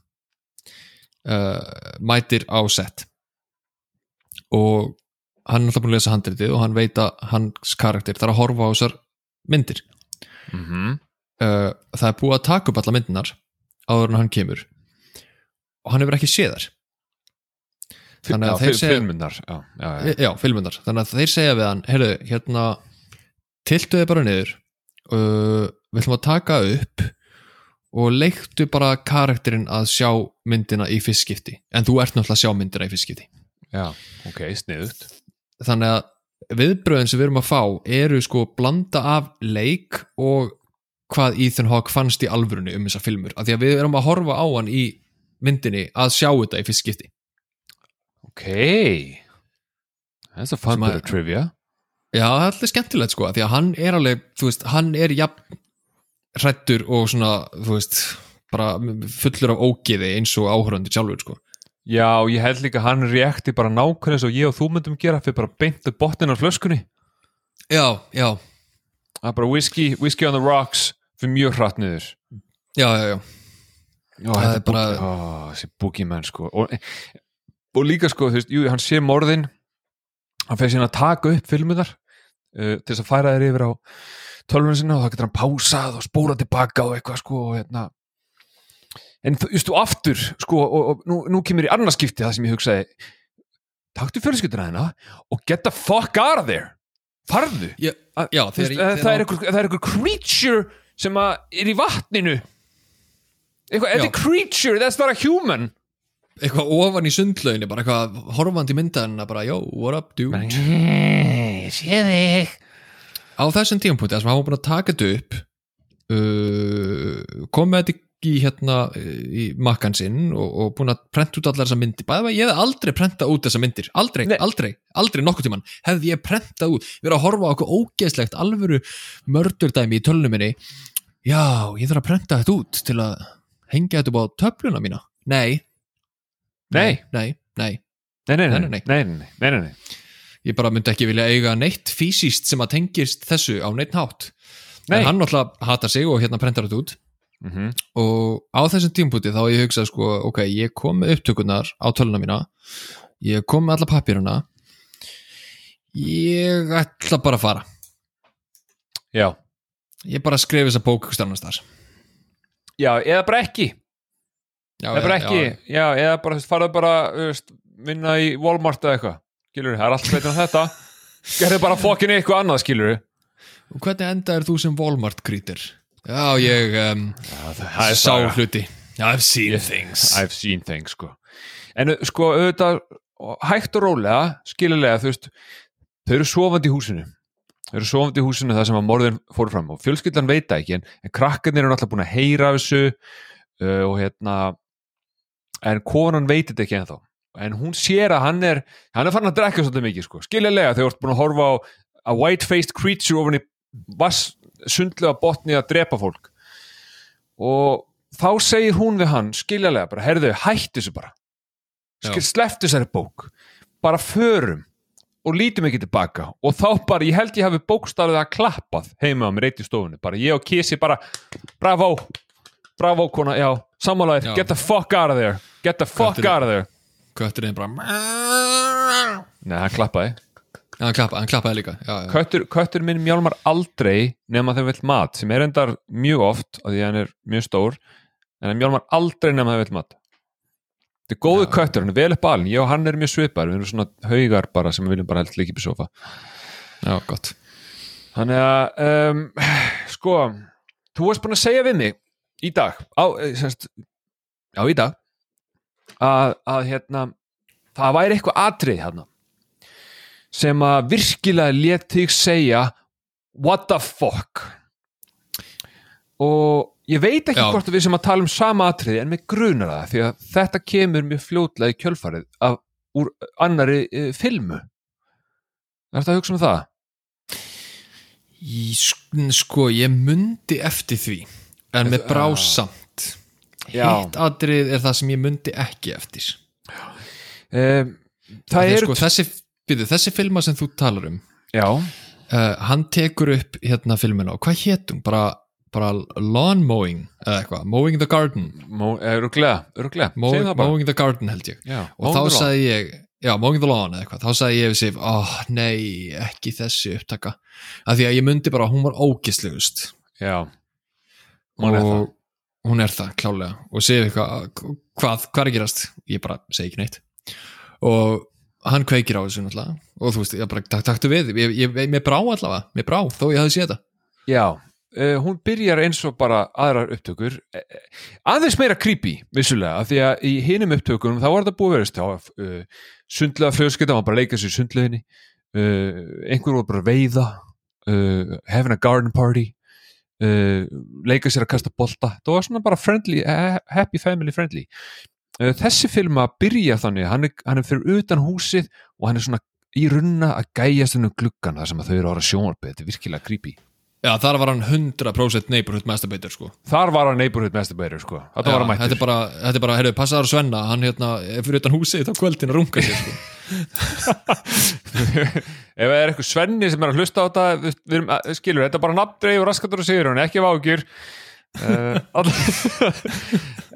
uh, mætir á set. Og hann er alltaf búin að lesa handritið og hann veit að hans karakter þarf að horfa á þessar myndir. Mm uh, það er búið að taka upp alla myndinar áður en hann kemur og hann hefur ekki séð þar Þannig að þeir segja- filmundar já, já, já. já, filmundar, þannig að þeir segja við hann heyrðu, hérna tiltu þið bara niður. Uh, við ætlum að taka upp og leiktu bara karakterinn að sjá myndina í fyrst skipti en þú ert náttúrulega að sjá myndina í fyrst skipti já, ok, sniðut þannig að viðbröðin sem við erum að fá eru sko blanda af leik og hvað Ethan Hawke fannst í alvörunni um þessar filmur, af því að við erum að horfa á hann í myndinni að sjá þetta í fyrst skipti. Ok. That's a fun bit of trivia. Já, það er alltaf skemmtilegt sko, því að hann er alveg, þú veist, hann er jafn hrættur og svona, þú veist, bara fullur af ógeði eins og áhörandi sjálfur sko. já, ég held líka að hann reakti bara nákvæmlega og ég og þú myndum gera fyrir bara beintu botnin á flöskunni. Já, já, það er bara whisky, whisky on the rocks fyrir mjög hratt niður. Já, já, já. Já, Það er bara- þessi boogeyman sko. Og, og líka sko, þú veist, jú, hann sé morðin hann fyrir síðan að taka upp filmunar uh, til þess að færa þeir yfir á tölvunum sinna og þá getur hann pásað og spóla tilbaka og eitthvað sko og, hérna. en þú veist, og aftur sko, og, og nú, nú kemur í annarskipti það sem ég hugsaði. Taktu fjölskylduna þeirna og get the fuck out of there. Farðu. Já, já Þú veist, það, það, er það er einhver creature sem er í vatninu eitthvað, þetta er creature, that's not a human. Eitthvað ofan í sundlaunni, bara eitthvað horfandi myndaðina, bara, yo, what up, dude? ég sé þig. Á þessum tímapunkti, þess að hann var búin að taka þetta upp, uh, kom með þetta í hérna í makkan sinn og, og búin að prenta út allar þessar myndir. Bæði að ég hef aldrei prentað út þessar myndir. Aldrei, Nei. aldrei, aldrei nokkuð tíman hefði ég prentað út, verið að horfa á okkur ógeðslegt alvöru mördurdæmi í tölunum minni. Já, ég þarf að prenta þetta út til að hengja þetta upp á töfluna mína? Nei, nei, nei, nei nei, nei, nei, Nei, nei, nei, ég bara myndi ekki vilja eiga neitt fysiskt sem að tengist þessu á neitt Nei. en hann náttúrulega hatar sig og hérna prentar þetta út. Mm og á þessum tímpúti þá ég hugsað sko, ok, ég kom með upptökunar á töluna mína. Ég kom með alla pappiruna ég ætla bara að fara. Já, ég bara skrif þessa bók ykkur annars þar já, eða bara ekki. Já, eða bara ekki, já, eða bara, farðu bara veist, vinna í Walmart eða eitthvað skilur, það er allt betur en þetta. Gerðu bara fokkin eitthvað annað, skilur hvernig enda er þú sem Walmart krítir já, ég um, það er sá saga. hluti. I've seen Yes, things. I've seen things sko. En sko auðvitað hægt og rólega, skilulega þú veist, þau eru sofandi í húsinu eru sofandi í húsinu það sem að morðin fóru fram og fjölskyldan veit það ekki en, en krakkarnir eru náttúrulega búin að heyra þessu uh, og hérna en konan veit þetta ekki ennþá. En hún sér að hann er hann er farin að drekka svolítið mikið sko. Skilulega þau eru búin að horfa á a white-faced creature ofan í sundlega botni að drepa fólk. Og þá segir hún við hann skiljalega bara, herðu, hættu þessu bara. Sleftu þessari bók. Bara förum og lítum ekki tilbaka. Og þá bara, ég held ég hafi bókstaflega klappað heima á mér eitt í stofunni. Bara ég og Kissi bara, bravo bravo kona, já, sammálaðir. Já. get the fuck out of there. Get the fuck Kötturinn. out of there. kötturinn bara Nei, hann klappaði. Já, hann klappaði, hann klappaði líka. Já, já. köttur, köttur minn mjálmar aldrei nema þegar vill mat sem er endar mjög oft af því hann er mjög stór en hann mjálmar aldrei nema þegar vill mat þetta er góðu Já. köttur, hann er vel upp alin ég og hann er mjög svipar, við erum svona haugar bara sem við viljum bara helst líka upp í sofa. Já, gott. Þannig að um, sko, þú varst búin að segja við mig í dag á, eh, semst, já í dag að, að hérna það væri eitthvað atrið hérna sem að virkilega let þig segja what the fuck? Og ég veit ekki Já. hvort við sem að tala um sama atriði en mig grunar það því að þetta kemur mjög fljótlega í kjölfarið af, úr annari uh, filmu Er þetta að hugsa um það? Í, sk- sko, ég mundi eftir því en með brásamt Já. hitt atrið er það sem ég mundi ekki eftir Um, það eru sko, þessi, byrju, þessi filma sem þú talar um já, uh, hann tekur upp hérna filmina og hvað hétt hún? Bara, bara lawn mowing eða eitthvað, mowing the garden. Öruglega, öruglega Mow, segjum það bara. mowing the garden held ég. Já, og þá sagði ég, já, mowing the lawn eða eitthvað, þá sagði ég við Sif, oh, nei, ekki þessi upptaka. Af því að ég myndi bara, hún var ógislegust já, Hún er það. hún er það, klálega og Sif eitthvað, hvað, hvað er gerast? Ég bara segi ekki neitt. Og hann kveikir á þessu náttúrulega. Og þú veist, ég bara, tak, taktu við. Ég, ég, mér brá allavega, mér brá, þó ég hafði séð þetta. Já uh, hún byrjar eins og bara aðrar upptökur. Uh, aðeins meira creepy vissulega, af því að í hinum upptökunum þá var þetta búið stá uh, sundlega fljóðskipta, hann var bara leika sér sundleginni uh, einhver var bara veiða having a garden party leika sér að kasta bolta. Það var svona bara friendly, ha- happy family friendly. Þessi film að byrja þannig, hann er, hann er fyrir utan húsið og hann er svona í runna að gæjast hennu gluggan þar sem þau eru ára sjónarbið, þetta er virkilega creepy Já, þar var hann 100% neighborhood masturbator sko. þar var hann neighborhood masturbator sko, þetta var hann þetta er mættur bara, þetta er bara heyrðu, passaður að Svenna, hann hérna fyrir utan húsið þá kvöldin að runga sér sko. ef það er eitthvað svenni sem er að hlusta á þetta við, við erum, skilur, þetta er bara nafndreif og raskatur og sigur hann, ekki vágjur um,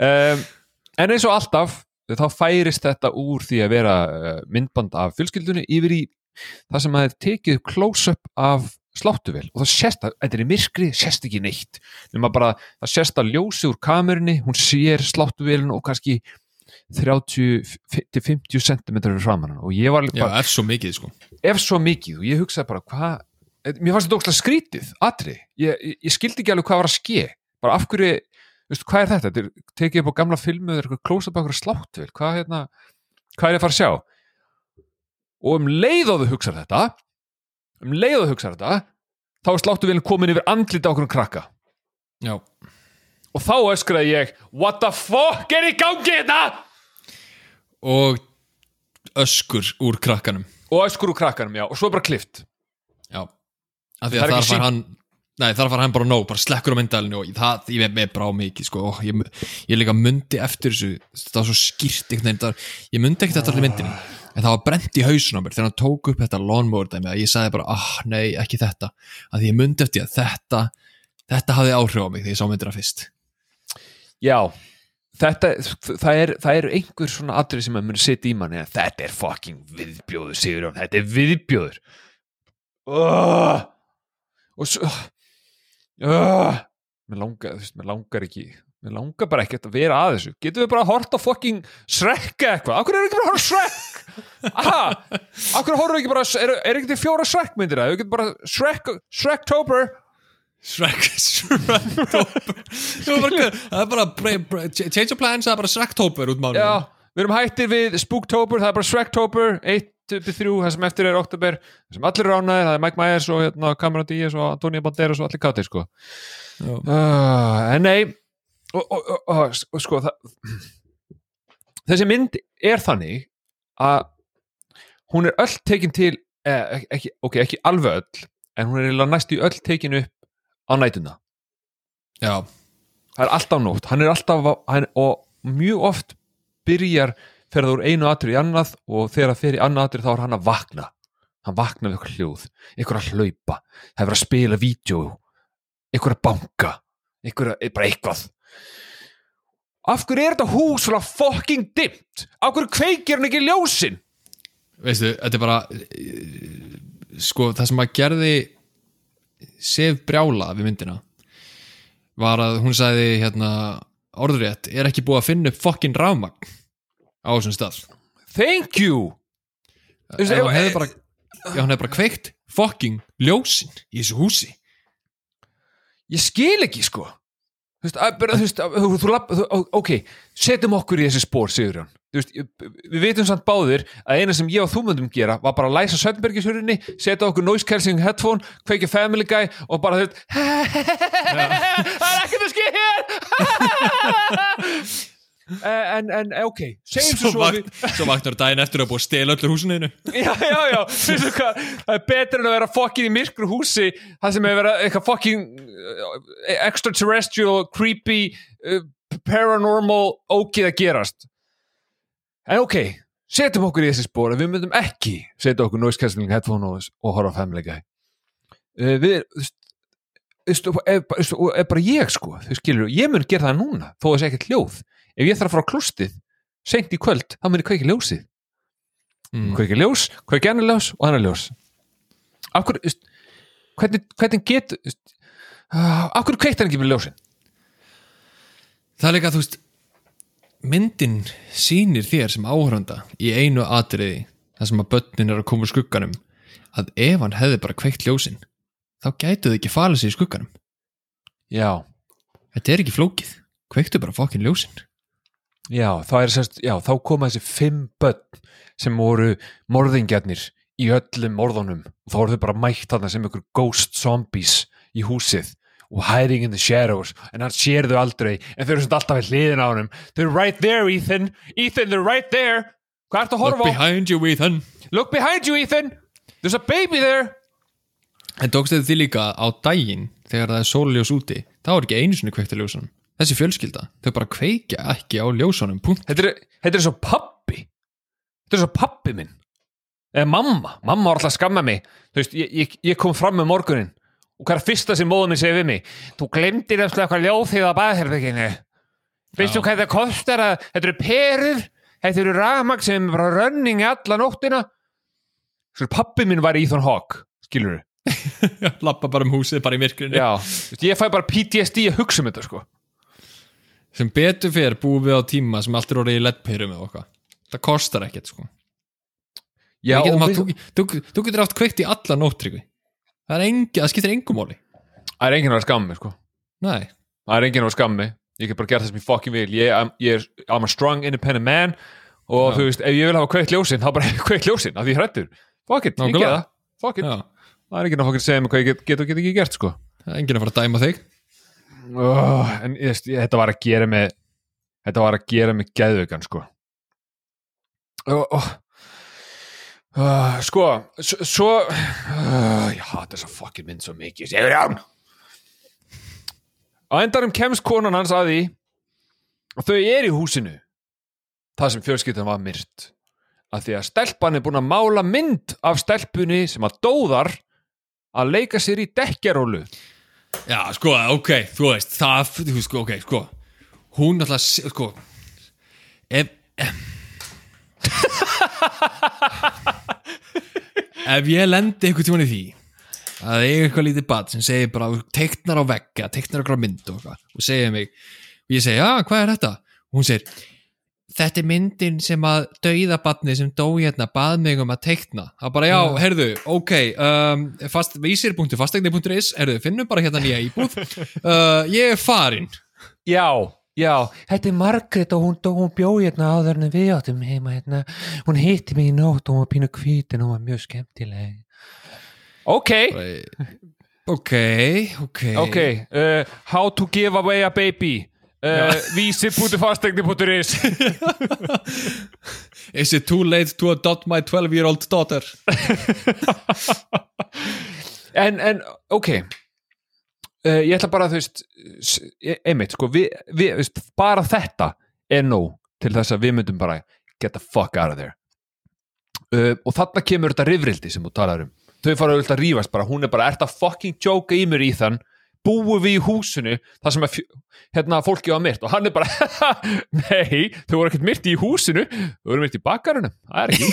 en eins og alltaf þá færist þetta úr því að vera uh, myndband af fjölskyldunni yfir í það sem að er tekið close-up af sláttuvel og það sést að, þetta er í myrkri, sést ekki neitt. Nema bara, það sést að ljósi úr kamerunni, hún sér sláttuvelin og kannski 30-50 cm framan og ég var Já, bara, er svo mikið sko. ef svo mikið og ég hugsaði bara hvað mér fannst þetta ógslag skrítið, atri ég, ég, ég skildi ekki alveg hvað var að ske. Bara af hverju, veistu, hvað er þetta? Þetta er tekið upp á gamla filmu eða eitthvað á eitthvað sláttuvel, hvað, hérna, hvað er ég að fara að sjá? Og um leið og þau hugsaði þetta um leið og þau hugsaði þetta þá er sláttuvelin komin yfir andlita okkur um krakka. Já, og þá öskraði ég what the fuck er í gangi þetta og öskur úr krakkanum. Og öskur úr krakkanum, já, og svo bara klift. Já, af því að þar far hann Nei, þar far hann bara nóg, bara slekkur á myndalinu og það, ég með brá mikið, sko. Og ég, ég líka mundi eftir þessu það var svo skýrt einhvern veginn, ég mundi ekkert eftir allir myndinni, en það var brent í hausun á mér þegar hann tók upp þetta lawnmower dæmi að ég sagði bara, ah, nei, ekki þetta. Að ég mundi eftir að þetta þetta hafði áhrif á mig þegar ég sá myndina fyrst. Já, þetta, það er, það er einhver svona atrið sem að muni setja í manni að þetta er fucking viðbjóður, Sigurjón, þetta er viðbjóður. Uh, og svo, uh, mér langar, þú veist, mér langar ekki, mér langar bara ekkert að vera að þessu. Getum við bara að horta fucking Shrek eða eitthvað? Akkur er ekki bara að horfa á Shrek? Aha, akkur horfum við ekki bara, er, er ekki til fjóra Shrek myndir það? Við getum bara Shrek, Shrek-tober. Shrek, Shrek það er bara change of plans, það er bara Shrek-toper út mánu Já, við erum hættir við Spooktober, það er bara Shrek-tober 1-3, það sem eftir er oktober það sem allir ánæðir, það er Mike Myers og hérna, Cameron Diaz og Antonio Banderas og allir kátir sko. Uh, en nei og, og, og, og, sko það, þessi mynd er þannig að hún er öll tekin til eh, ekki, ok, ekki alveg öll en hún er næstu öll tekin upp á nætuna Já, það er alltaf nótt, hann er alltaf hann, og mjög oft byrjar ferða úr einu atrið í annað og þegar það fer í annað atrið þá er hann að vakna. Hann vakna við eitthvað hljóð eitthvað að hlaupa, það er verið að spila vídeo eitthvað að banka eitthvað, bara eitthvað af hverju er þetta hús svona fucking dimmt? Af hverju kveikir hann ekki ljósin? Veistu, þetta er bara eh, sko, það sem að gerði Sif Brjála við myndina var að hún sagði hérna orðrétt, er ekki búið að finna upp fokkin rafmagn á þessum stað? Thank you! Veist, ef ef- hefði bara hefði bara kveikt fokking ljósin í þessu húsi. Ég skil ekki sko þú veist, að, bara, þú veist að, þú, þú, þú, ok, setjum okkur í þessi spór Sigurjón, þú veist, við veitum samt báðir að eina sem ég og þú myndum gera var bara að læsa Svennbergishurðinni, setja okkur noise cancelling headphone, kveikja family guy og bara veist það er ekkert að ske hér en, en ok, segjum svo, svo svo við vakt, svo vaknar daginn eftir að búið að stela öllu húsinu já, já, já, veistu hvað? Það er betur en að vera fokkin í myrkru húsi það sem er vera eitthvað fokkin uh, extraterrestrial, creepy paranormal ógið að gerast. En ok setjum okkur í þessi spór að við myndum ekki setja okkur noise cancelling headphone og, og horfa á Family Guy. Við, þú veist, og er bara ég sko þú skilur, ég mun gera það núna þó þessi ekkert ljóð ef ég þarf að fara á klústið seint í kvöld, þá mun ég kveiki ljósið. Mm. kveiki ljós, kveiki annar ljós og annar ljós. Af hverju, hvernig, hvernig get uh, af hverju kveikt hann ekki með ljósin? Það er líka, þú veist myndin sýnir þér sem áhöranda í einu atriði þar sem að börnin er að koma úr skugganum að ef hann hefði bara kveikt ljósin þá gætu þau ekki falið sig í skugganum. Já, þetta er ekki flókið, kveiktu bara fokkin ljósin já, þá sérst já, þá koma þessi fimm börn sem voru morðingjarnir í öllum morðunum. Og þá voru þau bara mætt þarna sem ykkur ghost zombies í húsið og hiding in the shadows. En hann sér þau aldrei en þau eru svona alltaf við hliðin á honum. They're right there Ethan, Ethan they're right there. Hvað ertu að Look horfa á? behind you Ethan. Look behind you Ethan. There's a baby there. En tókst þetta því líka á daginn þegar það er sóljós úti þá er ekki einu á ljósunum þessi fjölskylda, þau bara kveikja ekki á ljósunum punkt. þetta er, þetta er svo pappi þetta er svo pappi minn. Eða mamma, mamma var alltaf að skamma mig. Þú veist, ég, ég, ég kom fram með morgunin og hvað er fyrsta sem móðum minn segir við mig þú glemdir eftir eitthvað ljóþið á baðherbygginu veistu Já. hvað það kostar að þetta eru perur. Þetta eru rafmagn sem er bara running alla nóttina. Svo pappi minn var í Ethan Hawke skilur lappa bara um húsið, bara í myrkrinu. Já, þú ég fæ bara PTSD að hugsa um þetta sko sem betur fyrir búið við á tíma sem allt er orðið í leddpeirum eða okkar það kostar ekkert sko. Já, við, þú, þú, þú getur haft kveikt í alla nóttryggi það það skiptir engum máli. Það er enginn að vera skammi sko. Nei, það er enginn á skammi ég get bara gert það sem ég fucking vil. Ég, I'm, ég er, I'm a strong independent man og Já. þú veist, ef ég vil hafa kveikt ljósin þá bara kveikt ljósin, af því ég hrættur fuck it, ég get það, já, það er enginn að fucking segja mig hvað ég get, get og get ekki gert sko. Það er enginn að fara að dæma þig oh, en ég, ég, þetta var að gera mig þetta var að gera mig geðveikan sko. Oh, oh. Sko svo ég hata þessa fucking mynd svo mikið segur ján á endanum kemst konan hans að því og þau er í húsinu það sem fjölskyldan var myrt að því að stelpan er búin að mála mynd af stelpunni sem að dóðar að leika sér í dekkjarólu já, sko, ok, þú veist það, þú sko, ok, sko hún alltaf, sko ef ef, ég lendi einhvern tímann í því að eiga eitthvað lítið bad sem segir bara teiknar á vegga, teiknar á mynd og, og segir mig og ég segi, já, hvað er þetta? og hún segir, þetta er myndin sem að dauðabatni sem dó hérna bað mig um að teikna það bara, já, heyrðu, ok um, fast, vísir.fastegni.is heyrðu, finnum bara hérna nýja íbúð uh, ég er farin Já, já, þetta er Margrét og hún, hún bjó hérna áður en við áttum heima hérna. Hún hitti mig í nótt og hún var pínu hvít en hún var mjög skemmtileg. Ok, ok, ok ok, uh, how to give away a baby. Uh, Vísir.fastegni.is is it too late to adopt my 12 year old daughter? En, en, ok. Uh, Ég ætla bara að þú veist e- einmitt, sko, við, þú veist, bara þetta er nóg til þess að við myndum bara get the fuck out of there. Uh, og þarna kemur þetta rifrildi sem þú talar um. Þau fara að rífast bara, hún er bara ert að fucking joke í mér í þann búum við í húsinu þar sem hérna fólki var myrt. Og hann er bara nei, þau voru ekkert myrt í húsinu þau voru myrt í bakarunum það er ekki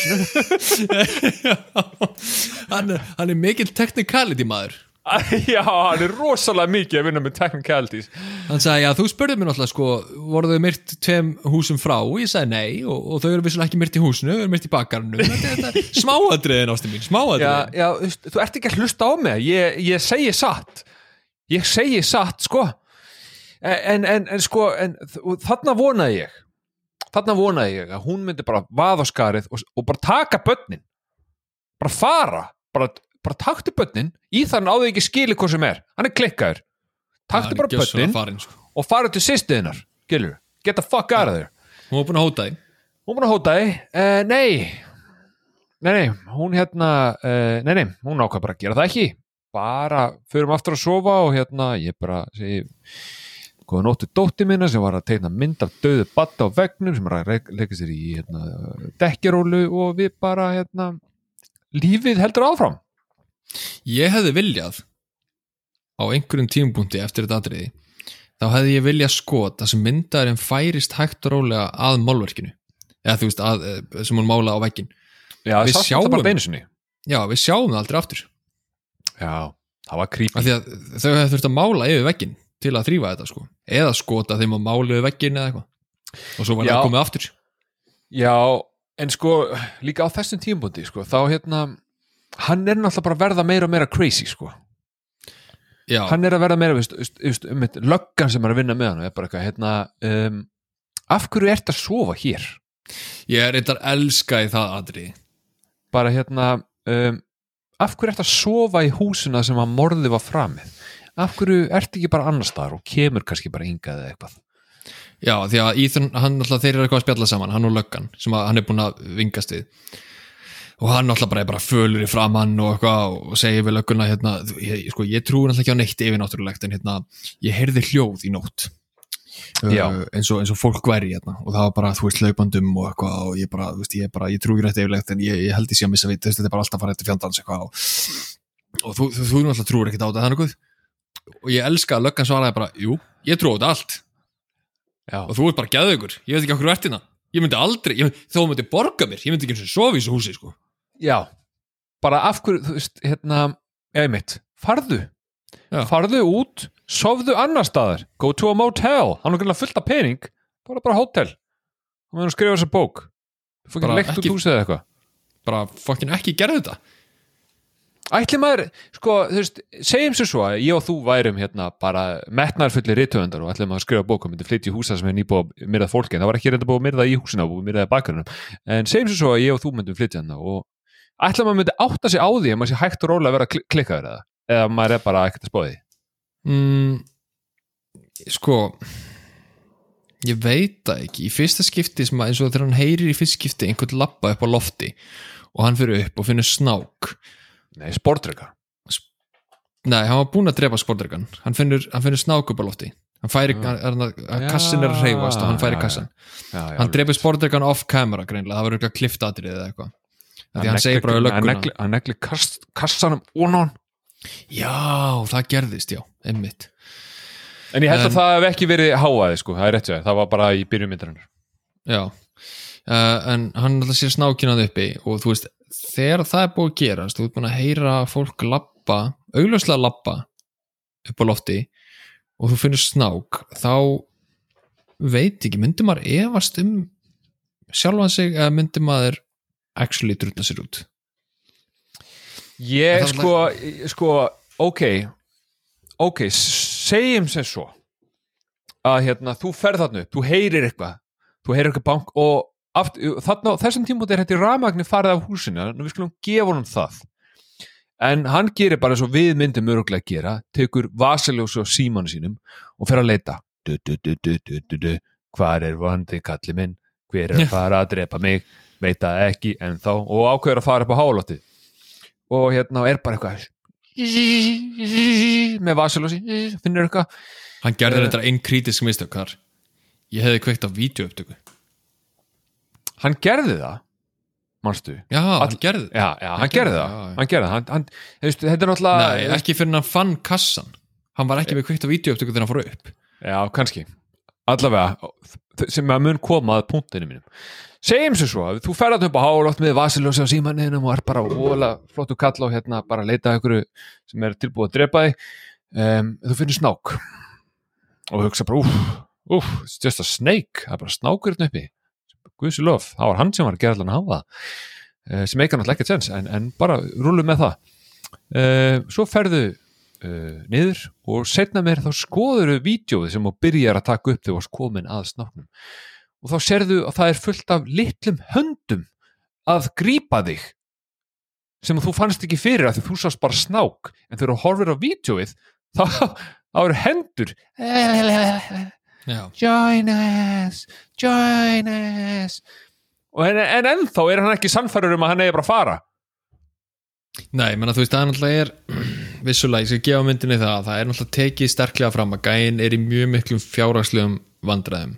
húsinu. Hann, er- hann er mikill technicality maður. Já, hann er rosalega mikið að vinna með technicalities. Hann sagði, já, þú spurði mér náttúrulega sko, voru þau myrt tveim húsum frá? Og ég sagði nei og, og þau eru vissulega ekki myrt í húsinu þau eru myrt í er smáadriðin ástu mín, já, smáadriðin já, veist, þú ert ekki að hlusta á mig. Ég, ég segi satt ég segi satt, sko. En, en, en sko en, þarna vonaði ég þarna vonaði ég að hún myndi bara vaða skarið og, og bara taka börnin. Bara fara bara, bara taktu börnin. Í þann áður ekki skili hvað sem er. Hann er klikkaður. Taktu bara börnin farin, sko. og fara til sýstiðinar gilur, get the fuck out of there. Hún var búin að hóta því. Hún búin að hóta því. Uh, nei. Nei, nei, hún hérna uh, nei, nei, hún ákvað bara að gera það ekki bara förum aftur að sofa og hérna ég bara segi góða nóttu dótti minna sem var að teikna mynd af döðu batta á vegnum sem var að leika sér í hérna, dekkjarólu og við bara hérna lífið heldur áfram. Ég hefði viljað á einhverjum tímupunkti eftir þetta atriði þá hefði ég vilja skot að sem myndaðurinn færist hægt og rólega að málverkinu. Eða þú veist, að, eh, sem hún mála á veggin Já, Við það sjáum- þetta bara beinu sinni. Já, við sjáum það aldrei aftur Já, það var creepy. Þau hefði þurft að mála yfir veggin til að þrýfa þetta sko. Eða skota þeim að mála yfir veggin eða eitthvað. Og svo var það komið aftur. Já, en sko líka á þessum tímbundi sko, þá hérna hann er náttúrulega bara að verða meira og meira crazy sko. já, hann er að verða meira veist, veist, um eitt, löggan sem er að vinna með hann er bara eitthvað, hérna um, af hverju ert að sofa hér? Ég er eitthvað elska í það atriði. Bara hérna um, af hverju ert að sofa í húsuna sem að morði var framið? Af hverju ert ekki bara annars staðar og kemur kannski bara hingað eða eitthvað? Já, því að Ethan, hann alltaf þeir eru eitthvað að spjalla saman, hann og löggan sem að hann er búin að vingast við. Og hann alltaf bara er bara fölur í framann og eitthvað og segir við lögguna hérna, ég, sko, ég trúi alltaf ekki á neitt yfirnáttúrulegt en hérna, ég heyrði hljóð í nótt. Uh, eins, og, eins og fólk væri hérna. Og það var bara, þú veist, laupandum og eitthvað og ég bara, þú veist, ég bara, ég trúi ekki rætt yfirlegt en ég, ég held sé að missa við, þetta er bara alltaf að fara eftir fjandans eitthvað og, og þú, þú, þú náttúrulega trúir ekkert á þetta, þannig og ég elska að löggan svaraði bara, jú, ég trúi á þetta allt. Já, og þú ert bara geðaugur, ég veit ekki okkur vertina ég myndi aldrei, ég, þó þú myndi borga mér ég myndi ekki eins og sofa í þessu húsi sko. já. Bara af hverju, þú veist, hérna sofðu annar staðar. Go to a motel, hann er greinlega fullt af pening. Bara bara hótel. Og meðan hann skrifa þessa bók. Leikt út ekki- húsið eða eitthvað. Bara fokkin ekki gerðu þetta. Ætli maður, sko, þú veist segjum sér svo að ég og þú værum hérna bara metnarfulli rithöfundar og ætlum að skrifa bók og myndi flytja í húsa sem er nýbúið að myrða fólki en það var ekki reynda búið að myrða í húsina og myrðaði bakgrunum. En segjum sér svo að ég og þú myndum flytja hérna og ætla maður myndi átta sig á því að maður sé hægt og rólega að vera kli- klikkaður eða eða maður er bara ekkert að spóði mm, sko ég veit það ekki. Í fyrsta skipti sem að eins og þegar hann heyrir í fyrsta skipti einhvern lappa upp á lofti og hann fyrir upp og finnur snák. Nei, sportrykka nei, hann var búinn að drepa sportregan hann finnur, hann finnur snák upp á lofti. Hann færi, hann, hann, kassin er að reyfast og hann færi kassan já, já, hann drefur sportregan off camera greinlega, það var eitthvað kliftadrið eða eitthvað. Hann negli, kassanum onan já, það gerðist, já, emmitt en ég held En- að það hef ekki verið háaði sko, það er rétt sér, það var bara í byrjumyndarinnar já, uh, en hann alltaf sér snákinað uppi og þú veist, þegar það er búið að gerast þú ert búin að heyra fólk lappa augljóslega lappa upp á lofti og þú finnur snák þá veit ekki, myndi maður efast um sjálfan sig eða myndi maður actually drutna sér út Ég sko, sko, ok ok, segjum sem svo að hérna, þú ferð þarna upp, þú heyrir eitthvað þú heyrir eitthvað bank og aft, þarna, þessum tímúti er þetta rafmagni farið af húsinu, en við skulum gefa honum það. En hann gerir bara eins og við myndum öruglega að gera, tekur vasaljósu á símanu sínum og fer að leita. Du, du, du, du, du, du, du. hvar er vandi kalli minn, hver er að fara að drepa mig, veit það ekki en þá, og ákveður að fara upp á hálóttið og hérna er bara eitthvað með vasaljósi finnur eitthvað. Hann gerði þetta einn kritisk mistök þar. Ég hefði kveikt á vídeoupptöku. Hann gerði það manstu, já, hann gerði já, já, hann gerði það. já, já. hann gerði það, hann, hann, veist, þetta er náttúrulega Nei, ekki fyrir hann fann kassan. Hann var ekki með kveikt á vídeoupptöku þegar hann fór upp. Já, kannski, allavega sem að mun koma að punktinu mínum segjum svo, að þú ferðat upp á hálótt með vasiljósi á símanninum og er bara ólega flottu kall á hérna, bara að leita að ykkur sem er tilbúið að drepa þig. Um, þú finnir snák og hugsa bara, úf, úf it's just a snake, það er bara snákur hérna uppi. Guðsi lof, það var hann sem var að gera allan að hafa það uh, sem eitthvað náttúrulega ekkert sens en, en bara rúlu með það. Uh, svo ferðu uh, niður og setna meir þá skoður við vídjóið sem byrjar að taka upp þegar þú varst komin að snáknum og þá serðu að það er fullt af litlum höndum að grípa þig sem þú fannst ekki fyrir að því þú sást bara snák. En þegar þú horfir á vídjóið þá, þá eru hendur. Já, join us, join us. En, en ennþá er hann ekki sannfærður um að hann eigi bara að fara. Nei, menna þú veist það er náttúrulega er vissulega, ég skal gefa myndinni það það er náttúrulega tekið sterklega fram að gæin er í mjög miklum fjárhagslegum vandræðum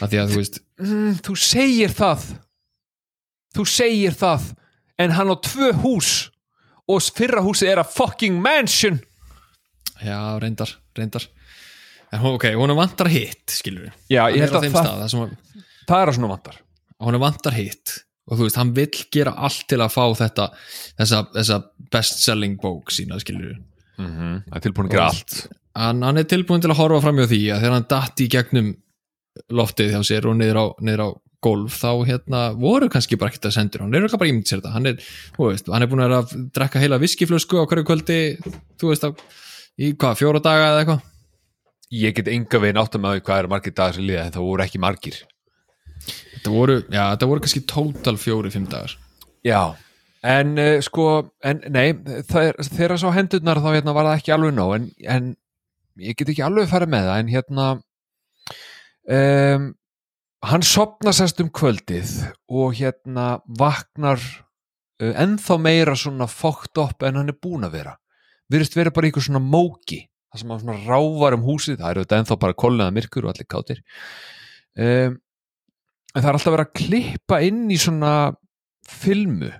að því að þú veist mm, þú segir það. Þú segir það. En hann á tvö hús og fyrra húsið er að fucking mansion. Já, reyndar, reyndar. En ok, hún vantar hitt skilur við, Já, hann ég er held að það, stað það er að svona vantar. Hún vantar hitt. Og þú veist, hann vill gera allt til að fá þetta þessa, þessa best selling bók sína skilur við mm -hmm. Það er tilbúin að gera allt. hann, hann er tilbúin til að horfa fram hjá því að þegar hann datt í gegnum loftið hjá sér og niður á, niður á golf þá hérna voru kannski bara ekkert að sendur. Hann er örugglega bara ímynd sér þetta. Hann er, veist, hann er búin að vera að drekka heila viskiflösku á hverju kvöldi þú veist, á, í hvað, fjóra daga eða eitthvað? Ég get enga veginn átt að með því hvað eru margir dagar sem liða en það voru ekki margir. Þetta voru, já, þetta voru kannski tótal fjóri, fimm dagar. Já, en uh, sko en nei, það er, þegar sá hendurnar þá hérna var það ekki alveg nóg en, en ég get ekki alveg farið með það en hérna um, hann sopna sest um kvöldið og hérna vaknar uh, ennþá meira svona fókt upp en hann er búin að vera. Virðist vera bara einhver svona móki það sem hann svona rávar um húsið það eru þetta ennþá bara kolnaða myrkur og allir kátir. Um, en það er alltaf verið að klippa inn í svona filmu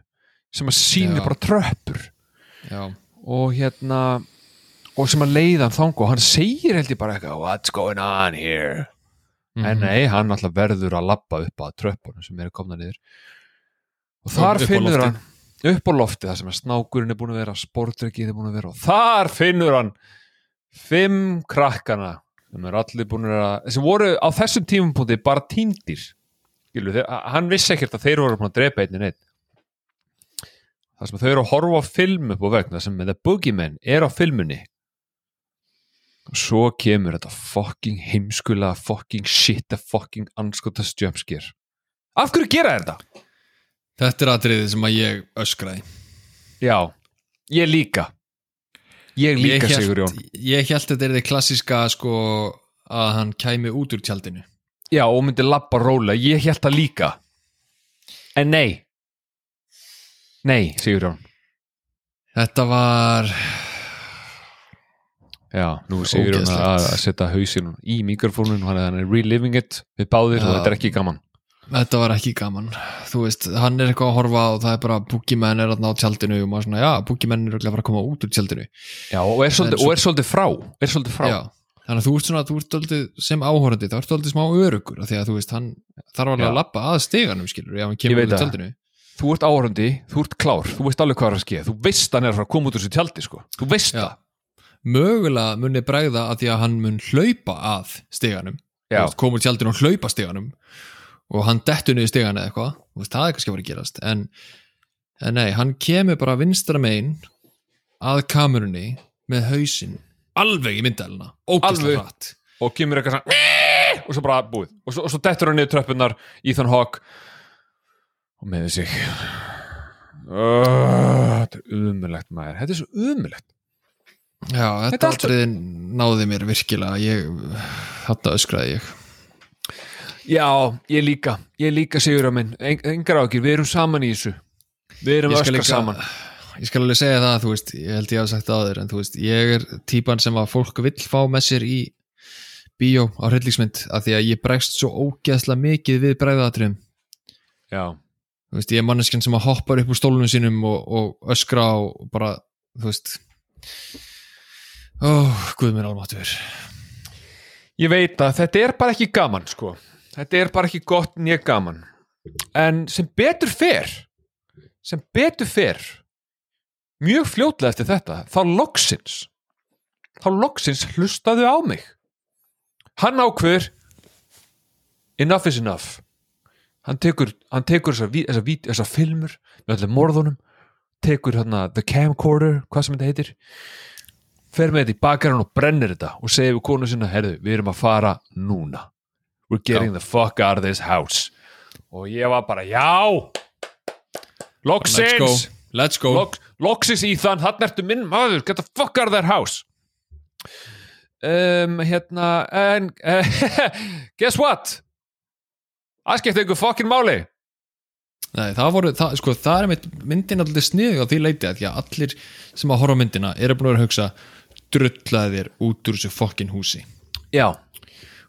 sem að sína Já. bara tröppur. Já, og hérna og sem að leiða hann þang og hann segir held ég bara eitthvað what's going on here en Mhm. nei, hann alltaf verður að labba upp að tröppunum sem eru komna niður. Og þar Upp finnur hann upp á lofti það sem að snákurinn er búin að vera sportrekkið er búin að vera og þar finnur hann fimm krakkana sem eru allir búin að sem voru á þessum tímapunkti bara týndir hann vissi ekkert að þeir voru búin að drepa einnig neitt það sem að þau eru að horfa á film upp á vegna sem með The Boogeyman er á filmunni svo kemur þetta fucking heimskula fucking shit, the fucking anskotas jumpscare af hverju gera þetta? þetta er atriðið sem að ég öskraði Já, ég líka. Ég líka Ég hélt- Sigur Jón ég held þetta er þið klassiska sko að hann kæmi út úr tjaldinu. Já, og myndi labba róla, ég held það líka. En nei. Nei, Sigur Jón þetta var Já, nú Sigur Jón að, setja hausinn í mikrofónun er hann er reliving it við báðir og Já. þetta er ekki gaman Þetta var ekki gaman, þú veist, hann er eitthvað að horfa og það er bara Boogeyman er að ná tjaldinu og maður svona, já, Boogeyman er örugglega að koma út úr tjaldinu. Já, og er svolítið, og er frá er svolítið frá Já, þannig að þú ert svona, þú ert aldrei sem áhorandi, þá ert aldrei smá örugur af því að þú veist, hann þarf alveg Já. að lappa að steganum, skilur, ef hann kemur úr það. tjaldinu. Þú ert áhörandi, þú ert klár, þú veist alveg hvað er að skeið þú veist hann er að koma út úr þessu tjaldi sko. þú veist Já. það Mögulega muni bregða að því að hann mun hlaupa að steganum, úr tjaldinu og hlaupa steganum og hann dettur niður stegan eða eitthvað, veist, það er kannski að vera að gerast, en, en nei, hann kemur bara vinstra megin að kamerunni með hausinn alveg í myndæluna, Alveg. hratt. Og kemur eitthvað svona og svo bara búið. Og svo, og svo dettur hann niður tröppunar Ethan Hawke. Og meði sig. Þetta er umulegt maður. Þetta er svo umulegt Já, Þetta þetta er allt- náði mér virkilega. Ég, þetta öskraði ég. Já, ég líka, ég líka sigur á minn. En, engar ákir, við erum saman í þessu. Við erum öskar líka- saman. Ég skal alveg segja það, þú veist, ég held ég hafa sagt það áður en þú veist, ég er típan sem að fólk vill fá með sér í bíó á hryllingsmynd af því að ég bregst svo ógeðslega mikið við bregðatriðum já, þú veist, ég er manneskjan sem að hoppar upp úr stólunum sínum og, og öskra og bara, þú veist ó, guð mér almáttur ég veit að þetta er bara ekki gaman sko. Þetta er bara ekki gott nýja gaman. En sem betur fer sem betur fer mjög fljótlega eftir þetta þá loksins þá loksins hlustaðu á mig. Hann ákveður enough is enough. Hann tekur, hann tekur þessar, þessar, þessar filmur með allir morðunum tekur hérna the camcorder, hvað sem þetta heitir fer með þetta í bakarinn og brennir þetta og segir við konu sinna, herðu, við erum að fara núna. We're getting the fuck out of this house. Og ég var bara, já. Let's go, loksins let's go. Loks, loksins Ethan, hann ertu minn maður. Get the fuck out of their house. Um, hérna en uh, guess what? Það skipti einhver fucking máli. Nei, það voru, það, sko, það er myndin alltaf sniðug á því leiti að allir sem að horfa myndina eru búin að vera að hugsa drullaði þér út úr þessu fokkin húsi. Já,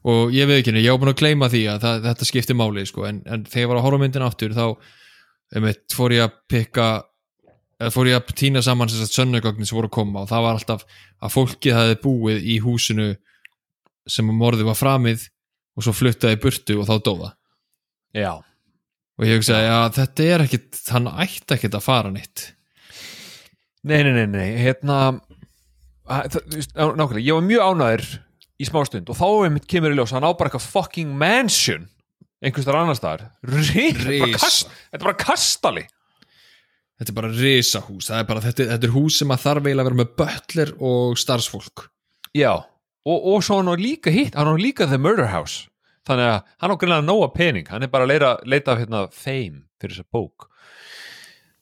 og ég veit ekki, henni, ég var búin að gleyma því að það, þetta skipti máli, sko, en, en þegar ég var að horfa á myndina aftur þá einmitt, fór ég að pikka eða fór ég að týna saman þess að sönnugögnin sem voru að koma og það var alltaf að fólkið hafði búið í húsinu sem morðið var framið og svo fluttaði burtu og þá dóða já, og ég hugsaði að þetta er ekkit hann ætti ekkit að fara neitt. Nei, nei, nei, nei hérna að- það- þú veist, á- nákvæmlega, ég var mjög ánæður í smástund og þá kemur í ljós að hann á bara eitthvað fucking mansion einhvers þar annars staðar. Rí- þetta er bara þetta kastali. Þetta er bara risahús það er bara, þetta, þetta er hús sem að þarf eiginlega að vera með butler og starfsfólk. Já, og, og svo hann á líka hitt hann á líka The Murder House. Þannig að hann á greinlega nóga pening hann er bara að leita, leita af hérna fame fyrir þessa bók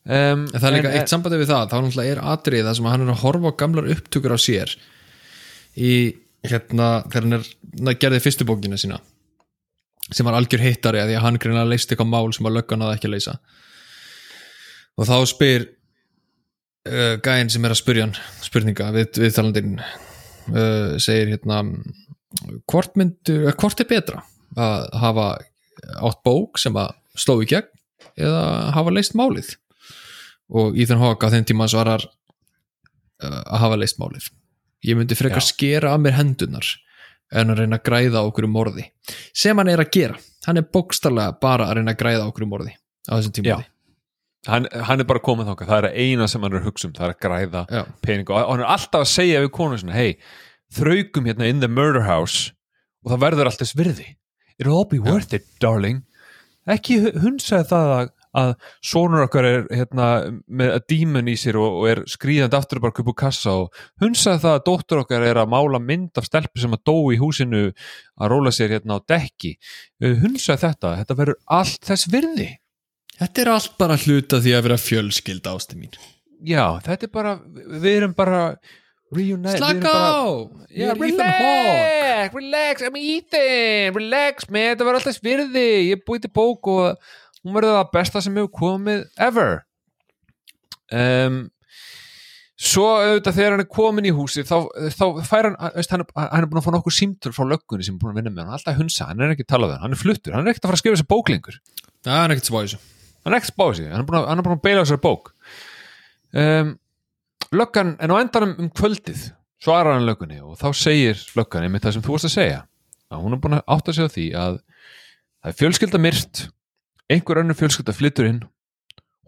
um, en það er líka eitt sambandi við það þá náttúrulega er atrið það sem að hann er að horfa á gamlar upptökur af sér í hérna þegar hann er hann gerði fyrstu bókina sína sem var algjör hittari að því að hann greinlega leist eitthvað mál sem að löggan að ekki að leysa. Og þá spyr uh, gæinn sem er að spyrja hann spurninga við, við talandinn uh, segir hérna hvort, myndu, eh, hvort er betra að hafa átt bók sem að sló í gegn eða hafa leist málið og Ethan Hawke á þeim tíma svarar uh, að hafa leist málið. Ég myndi frekar Já. skera af mér hendunar en að reyna að græða okkur um morði sem hann er að gera. Hann er bókstarlega bara að reyna að græða okkur um morði á þessum tíma. Já. hann, hann er bara komið þangað, það er að eina sem hann er að hugsa um, það er að græða Já. pening. Og hann er alltaf að segja við konu sinna, hei, þraugum hérna in the murder house og það verður allt þess virði. It'll all be worth it, darling. Ekki hu- hunsaði það að, að sonur okkar er hérna með að dímun í sér og, og er skrýðandi aftur bara úr kassa og hunsaði það að dóttur okkar er að mála mynd af stelpu sem að dó í húsinu að róla sér hérna á dekki. Hunsaði þetta, þetta verður allt þess virði. Þetta er allt bara hluta því að vera fjölskyld ástu mín. Já, þetta er bara, við erum bara reunite, slaka á! Hawke relax, relax, I'm Ethan, relax, man, þetta var alltaf virði, ég búið til bók og hún verður það besta sem hefur komið ever. Um, svo auðvitað þegar hann er komin í húsi þá, þá fær hann, veist, hann, er- hann er búin að fá nokkuð símtöl frá löggunni sem er búin að vinna með hann, alltaf hunsa, hann er ekki að tala við hann, hann er fluttur, hann er ekkert að fara að skrifa þessi bók lengur. Það er ekkert á þessu. Hann er ekki spáð sig, hann er búin að, hann er að beila þessari bók. Um, löggan en á endanum um kvöldið svarar hann löggunni og þá segir löggan einmitt það sem þú varst að segja að hún er búin að átta sig á því að það er fjölskylda myrt einhver önnur fjölskylda flyttur inn.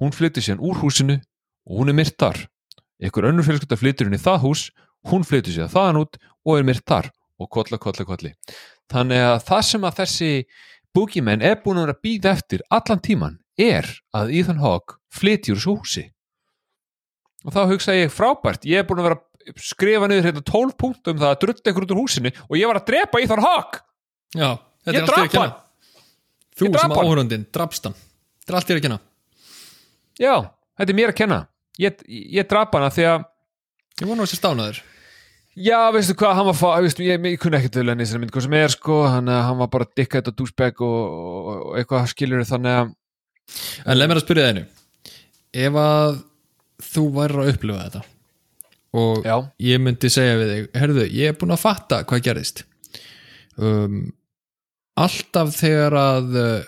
Hún flyttur síðan úr húsinu og hún er myrt þar. Einhver önnur fjölskylda flyttur inn í það hús hún flyttur síðan þaðan út og er myrt þar. Og kolla, kolla, kolli. Þannig að það sem að þessi Boogeyman er búin að býða eftir allan tíman er að Ethan Hawke flytjur þessu húsi. Og þá hugsa ég frábært ég er búin að vera að skrifa niður hérna 12 punktum um það að drutta einhver út úr húsinu og ég var að drepa Ethan Hawke. Já, þetta Ég er allt þér að þú drap sem áhörundin, drapst hann. Þetta er allt þér að kenna. Já, þetta er mér að kenna. Ég, ég drapa hana því að ég vona þessi stánaður já, veistu hvað, hann var fá, veistu, ég, ég kunni ekkert enn í þessari mynd hvað sem er sko, hann, hann var bara dikkað og douchebag og, og, eitthvað skilur þannig að En leið mér að spyrja það einu. Ef að þú værir að upplifa þetta og Já. ég myndi segja við þig Herðu, ég er búin að fatta hvað gerðist. Um, Alltaf þegar að uh,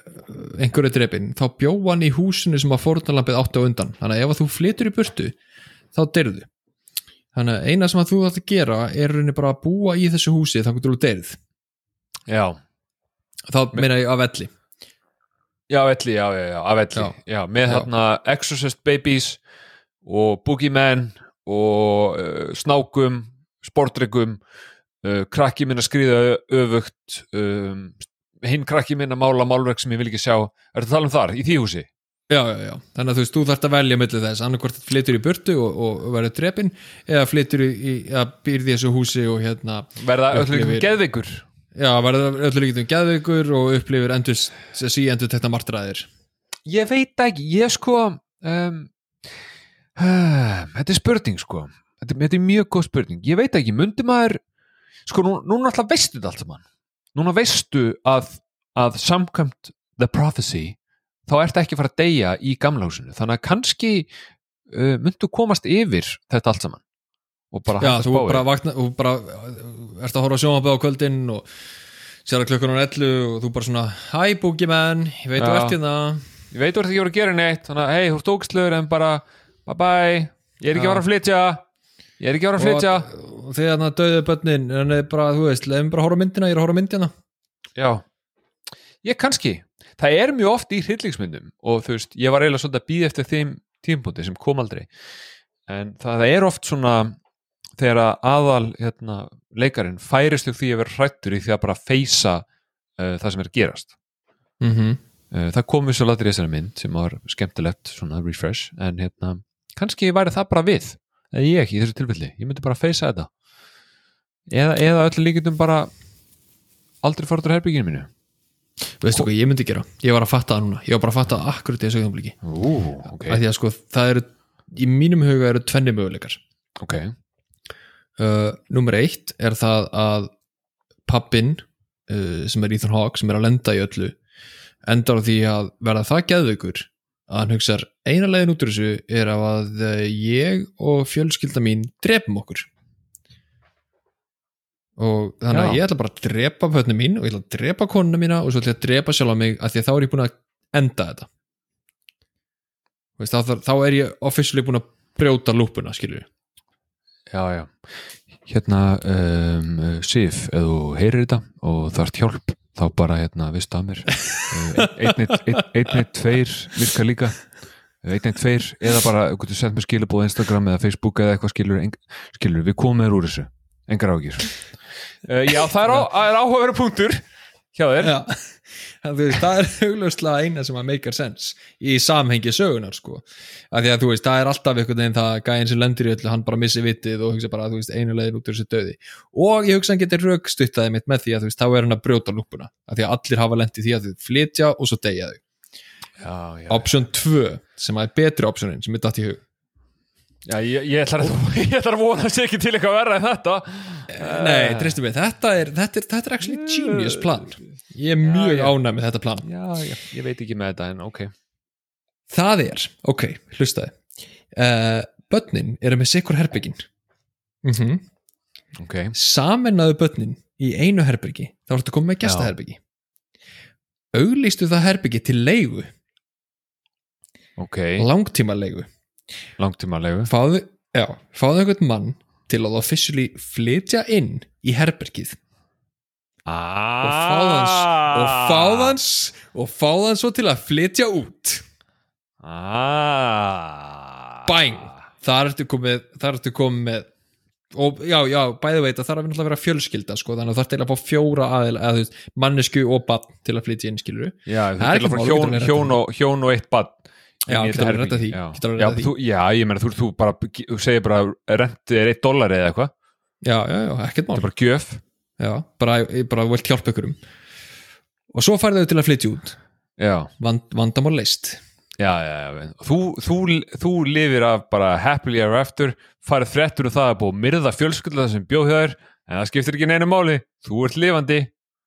einhver er drepinn þá bjó hann í húsinu sem að fórnalampið átti á undan. Þannig að ef að þú flytur í burtu þá dyrðu Þannig að eina sem að þú þátt að gera er rauninni bara að búa í þessu húsi þá getur þú dyrð já, Þá meina ég af velli Já, Elli, já, já, af Elli. Já. já. með hérna Exorcist Babies og Boogeyman og uh, Snákum Sportryggum uh, krakki minn að skrýða öfugt um, hinn krakki minn að mála málverk sem ég vil ekki sjá. Er þetta að tala um þar, í því húsi? Já, já, já, þannig að þú veist, þú þarft að velja millir þess, annarkvort flytur í burtu og, og verður drepin, eða flytur í, að býrði þessu húsi og hérna Verða öllu Upplifir- líkum geðveikur? já, verður öllu líkitum geðveikur og upplifir sí endur tekna martræðir Ég veit ekki, ég sko um, uh, þetta er spurning sko. Þetta, þetta er mjög góð spurning, ég veit ekki. Myndi maður, sko nú, núna alltaf veistu þetta allt saman, núna veistu að, að samkvæmt the prophecy, þá ertu ekki fara að deyja í gamla húsinu, þannig að kannski uh, myndu komast yfir þetta allt saman og bara hægt að spá í. bara vakna, þú bara ert að horfa sjónvapið á kvöldin og sér að klukkan er 11 og þú bara svona, hæ Boogeyman, ég veit þú ert hérna. Ég veit þú ert ekki að vera að gera neitt þannig að hei, þú ert ógstlegur en bara bye bye ég er ekki að fara að flytja ég er ekki fara að flytja. Og, þegar hann döðu börnin en bara, þú veist, leiðum bara að horfa á myndina ég er að horfa á myndina. Já, ég kannski. Það er mjög oft í hryllingsmyndum og þú veist, ég var eiginlega svolítið að býða eftir þeim tímpúti sem kom aldrei. En það, það er oft svona þegar að aðal hérna, leikarinn færist því að vera hrættur í því að bara feysa uh, það sem er gerast. Mm -hmm. uh, það kom við svo latur í þessari mynd sem var skemmtilegt, svona refresh en hérna, kannski væri það bara við eða ég í þessu tilfelli, ég myndi bara feysa þetta. Eða, eða öllu líkindum bara aldrei út úr herbygginu mínu. Veistu hvað ég myndi gera, ég var að fatta það núna. Ég var bara að fatta það akkurat í þessu augnumbliki Ú, ok, af því að sko, það eru í mínum huga eru tvenni möguleikar. Ok. Uh, nummer eitt er það að pappin uh, sem er Ethan Hawke, sem er að lenda í öllu endar á því að verða það geðveikur að hann hugsar eina leiðin út úr þessu er að uh, ég og fjölskylda mín drepum okkur. Og þannig að ég ætla bara að drepa pötnum mín og ég ætla að drepa konuna mína og svo ætla ég að drepa sjálf á mig af því að þá er ég búin að enda þetta. Veist, þá, þá er ég officially búin að brjóta lúpuna skilur Já, já. Hérna, um, Sif ef þú heyrir þetta og þarft hjálp þá bara, hérna, vistu að mér. Einnið tveir virka líka. Einnið tveir eða bara, sett mér skilabóð Instagram eða Facebook eða eitthvað skilur skilur, við komum þér úr þessu. Engar ágjur uh, Já, það er, á, er áhugaverið punktur hjá þér. Veist, það er augljóslega eina sem að make sense í samhengi sögunar sko. Að þú veist, það er alltaf einhvern veginn það gæðin sem lendir í öllu, hann bara missi vitið og hugsa bara, þú veist, einu leiðin út úr þessu döði og ég hugsa hann getur raukstuttaði mitt með því að þú veist, þá er hann að brjóta lúpuna af því að allir hafa lendið því að þau flytja og svo deyja þau. Option 2, sem að er betri optionin sem er datt í hug. Já ég, ég, ætlar að, vona sér ekki til eitthvað verra en þetta. Nei, tristum við, þetta er, þetta er, þetta er actually genius plan. Ég er mjög ánæg með þetta plan. Já, já, ég veit ekki með þetta en ok. Það er, ok, hlustaði uh, Bönnin eru með sikkur herbyggin mm -hmm. Ok, Saminnaðu bönnin í einu herbyggi þá ertu komið með gestaherbyggi Auglýstu það herbyggi til leigu. Ok, langtíma leigu langtíma leifu Fáðu, já, fáðu einhvern mann til að officially flytja inn í herbyggið ah. og fáðu hans og fáðu hans og fáðu hans svo til að flytja út ah. Bang! þar ertu komið, þar ertu komið með og já, já, bæði veit að það er að vera fjölskylda sko, þannig að það er til að fá fjóra þú veist, mannesku og bann til að flytja inn skilur Já, Það er ekki bara mál, hjón, hjón, hjón og eitt bann Já, getur reddað herbergi. því, Já, þú, já ég meina, þú, þú bara þú segir bara, rentið er eitt dólar eða eitthvað. Já, já, já, ekkert mál. Þetta er bara gjöf. Já, bara, bara vilt hjálpa ykkur um og svo færðu þau til að flytja út. Já, Vand, vandamál leist já, já, já. Þú, þú, þú lifir af bara happily ever after farið fréttur um það að búið að myrða fjölskylda sem bjóð hjá þér en það skiptir ekki neina máli, þú ert lifandi.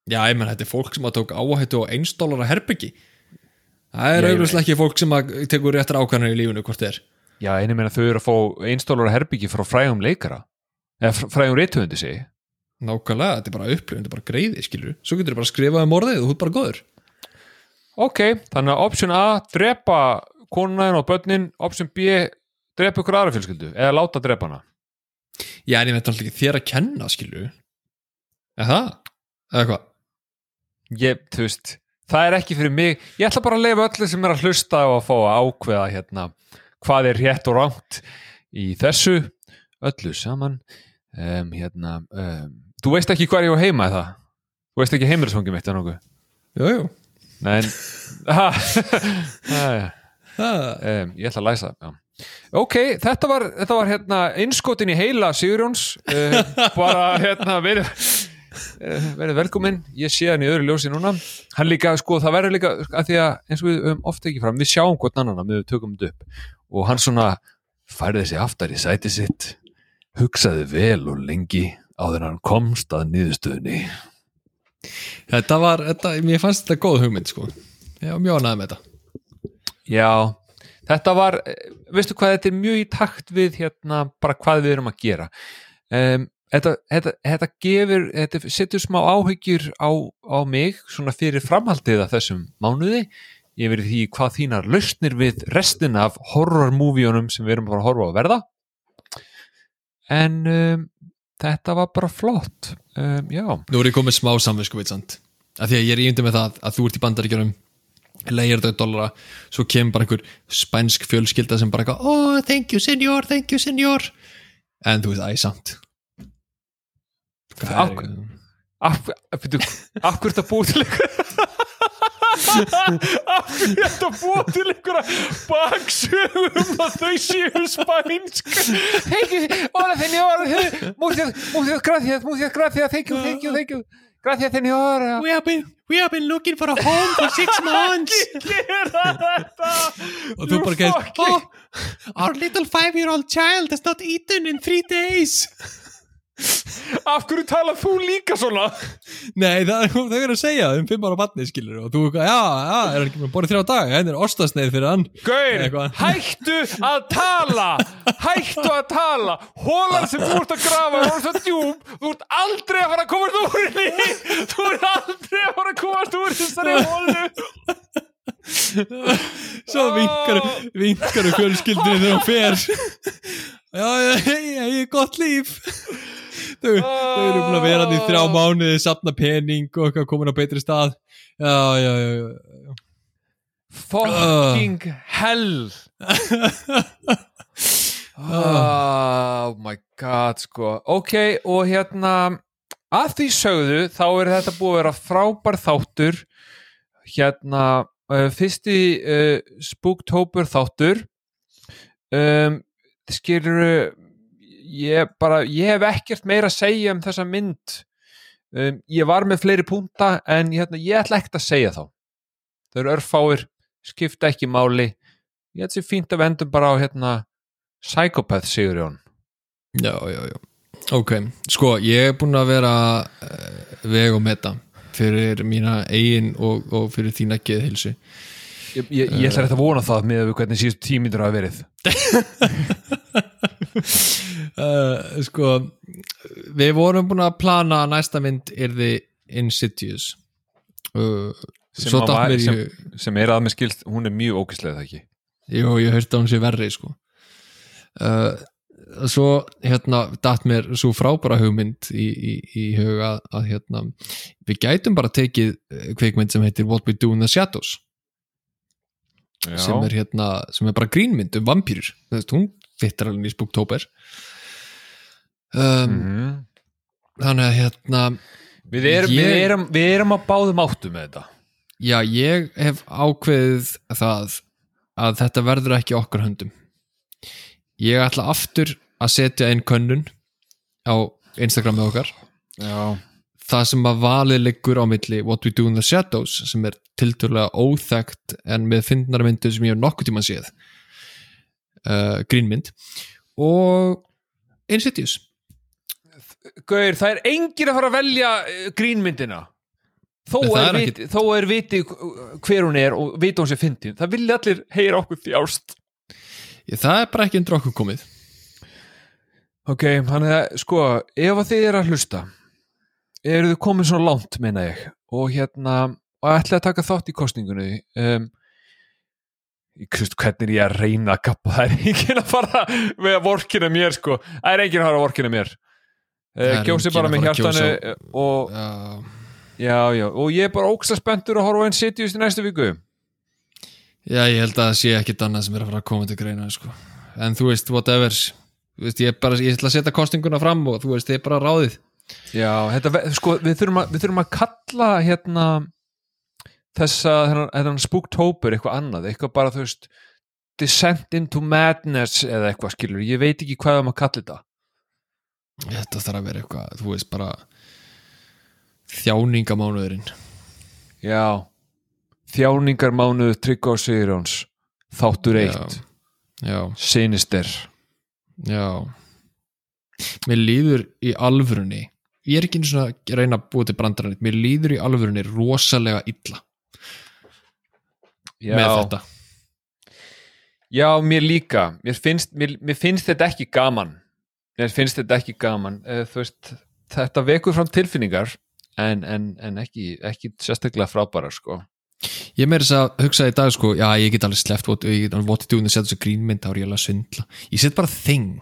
Já, ég menn, þetta er fólk sem að tók áhættu á einsdólara herbyggi það er auðvitað ekki fólk sem tekur réttar ákvæðanir í lífunu hvort er. Já, einu meina þau eru að fá einstólar herbyggi frá frægum leikara. Eða fr- frægum reytuðundi segi nákvæmlega, þetta er bara upplifun, þetta er bara greiði skilur svo getur þið bara að skrifa um orðið og þú er bara góður. Ok, þannig að option A drepa konunaðin og börnin. Option B, drepa ykkur aðra fjölskyldu eða láta drepa hana. Já, en ég veit alltaf ekki þér að kenna skilur eða það, eða hvað ég, þú veist, það er ekki fyrir mig. Ég ætla bara að leifa öllu sem er að hlusta og að fá að ákveða hérna hvað er rétt og rámt í þessu. Öllu saman. Um, hérna um, þú veist ekki hvað ég á heima eða þú veist ekki heimilisfangi mitt en ha, það um, ég ætla að læsa já. ok, þetta var, þetta var hérna innskotin í heila Sigurjóns. Uh, bara hérna uh, verið velkominn, ég sé hann í öðru ljósi núna, hann líka, sko, það verður líka að því að, eins og við höfum ofta ekki fram við sjáum hvort annan að við tökum þetta upp. Og hann svona færði sig aftar í sæti sitt hugsaði vel og lengi áður en hann komst að niðurstöðunni. Þetta var, þetta, mér fannst þetta góð hugmynd sko. Ég var mjög ánægð með þetta. Já, þetta var eh, veistu hvað, þetta er mjög í takt við hérna bara hvað við erum að gera. Um, þetta, þetta, þetta gefur þetta setur smá áhyggjur á, á mig svona fyrir framhaldið af þessum mánuði. Yfir því hvað þínar lausnir við restina af horror-múvíunum sem við erum bara að horfa á að verða. En um, þetta var bara flott. Um, já, Nú er ég komið smá samvinsku veit sant að því að ég er ímyndið með það að þú ert í bandaríkjunum leigir þetta dollara svo kemur bara einhver spænsk fjölskylda sem bara eitthvað, oh thank you senor, thank you senor. En þú veist, æ, samt Hvað er- Af- af, af, byrju, af hverju þetta búið til hverju þetta búið til ykkur baksögum að þau séu spænsk? Hola senor muchas, muchas gracias, muchas gracias. Thank you, thank you, thank you. Gracias senor We have been, we have been looking for a home for six months. og þú bara gæst, oh, our little five-year-old child has not eaten in three days af hverju talað þú líka svona? Nei, það, þau eru að segja um fimm ára batni skilur og þú, já, já, er hann ekki með borðið þrjá dag henni er ostasneið fyrir hann. Gaur, hættu að tala Hættu að tala. Hólan sem þú ert að grafa er orðin svo djúb Þú ert aldrei að fara að komast úr henni. Þú ert aldrei að fara að komast úr þessari hólu svo vinkar, vinkar um fjölskyldinu þegar hann fer. Já, já, ég ég er gott líf þau, eru búin að vera hann í þrjá mánuði sapna pening og komin á betri stað. Já, já, já, já. Fucking hell. Oh my god sko. Ok, og hérna að því sögðu þá er þetta búið að vera frábær þáttur. Hérna uh, fyrsti uh, Spooktober þáttur. Um, skilur ég bara, ég hef ekkert meira að segja um þessa mynd. Um, ég var með fleiri púnta en hérna, ég ætla ekkert að segja þá. Þau eru örfáir, skipta ekki máli. Ég held sér fínt að við endum bara á hérna Psychopath Sigurjón. Já, já, já. Ok, sko, ég er búin að vera uh, veg og meta fyrir mína eigin og, og fyrir þína geðhilsu ég, ég, ég ætla rétt að vona það með hvernig síðust tímyndur hafa verið uh, sko við vorum búin að plana að næsta mynd yrði Insidious. Uh, sem, var, í sem, sem er að með skilt, hún er mjög ókislega það ekki? Jú, ég hörst að hún sé verri sko. Uh, svo hérna datt mér svo frábæra hugmynd í, í, í hug að, að hérna við gætum bara tekið kvikmynd sem heitir What We Do in the Shadows. Já. sem er hérna, sem er bara grínmynd um vampýrur, hún fittar alveg í Spooktober. Um, Mhm. þannig að hérna við, erum, við, Ég- erum, við erum að báðum áttu með þetta. Já, ég hef ákveðið það að þetta verður ekki okkar höndum. Ég ætla aftur að setja inn könnun á Instagramið okkar. Já, það sem að valið liggur á milli What We Do in the Shadows sem er tilturlega óþekkt en með fyndnara myndu sem ég hef nokkuð tíma séð uh, grínmynd. Og Insidious. Gauir, það er engin að fara að velja eh, grínmyndina. Þó Nei, er, er viti, þó er viti hver hún er og viti hún sé fyndin. Það vilja allir heyra okkur ég, það er bara ekki undir okkur komið. Ok, þannig að sko ef að þið er að hlusta eru þið komin svo langt meina ég og hérna, og ætla að taka þátt í kostningunni um, hvernig er ég að reyna að kappa það er enginn að fara með að vorkina mér sko, það er enginn að fara að vorkina mér. Er kjósi bara með hjartanu eh, og uh, Já, já, og ég er bara óksla spenntur að horfa á Insidious í næstu viku. Já, ég held að það sé ekkit annað sem er að fara að koma til greina sko. en þú veist, whatever. Þú veist, ég, bara, ég ætla að setja kostninguna fram og þú veist, þið er bara ráðið. Já, þetta, sko, við þurfum að, við þurfum að kalla hérna þessa, þennan, Spooktober eitthvað annað, eitthvað bara, þú veist Descent into Madness eða eitthvað skilur, ég veit ekki hvað að kalla þetta. Þetta þarf að vera eitthvað, þú veist, bara þjáningamánuðurinn. Já, þjáningarmánuð Tryggva og Sigurjóns þáttur eitt, Sinister. Já. Mér líður í alvörunni ég er ekki einu svona að reyna að búa til brandarann mér líður í alvörunni rosalega illa Já, með þetta? Já, mér líka. Mér finnst, mér, mér finnst þetta ekki gaman. Mér finnst þetta ekki gaman. Eh, veist, þetta vekur fram tilfinningar en, en, en ekki, ekki sérstaklega frábæra sko. Ég meira þess að hugsa í dag sko, já ég get alveg sleppt what, ég get alveg to do and setja þessu grínmynd þá er ég alveg að svindla. Ég set bara þing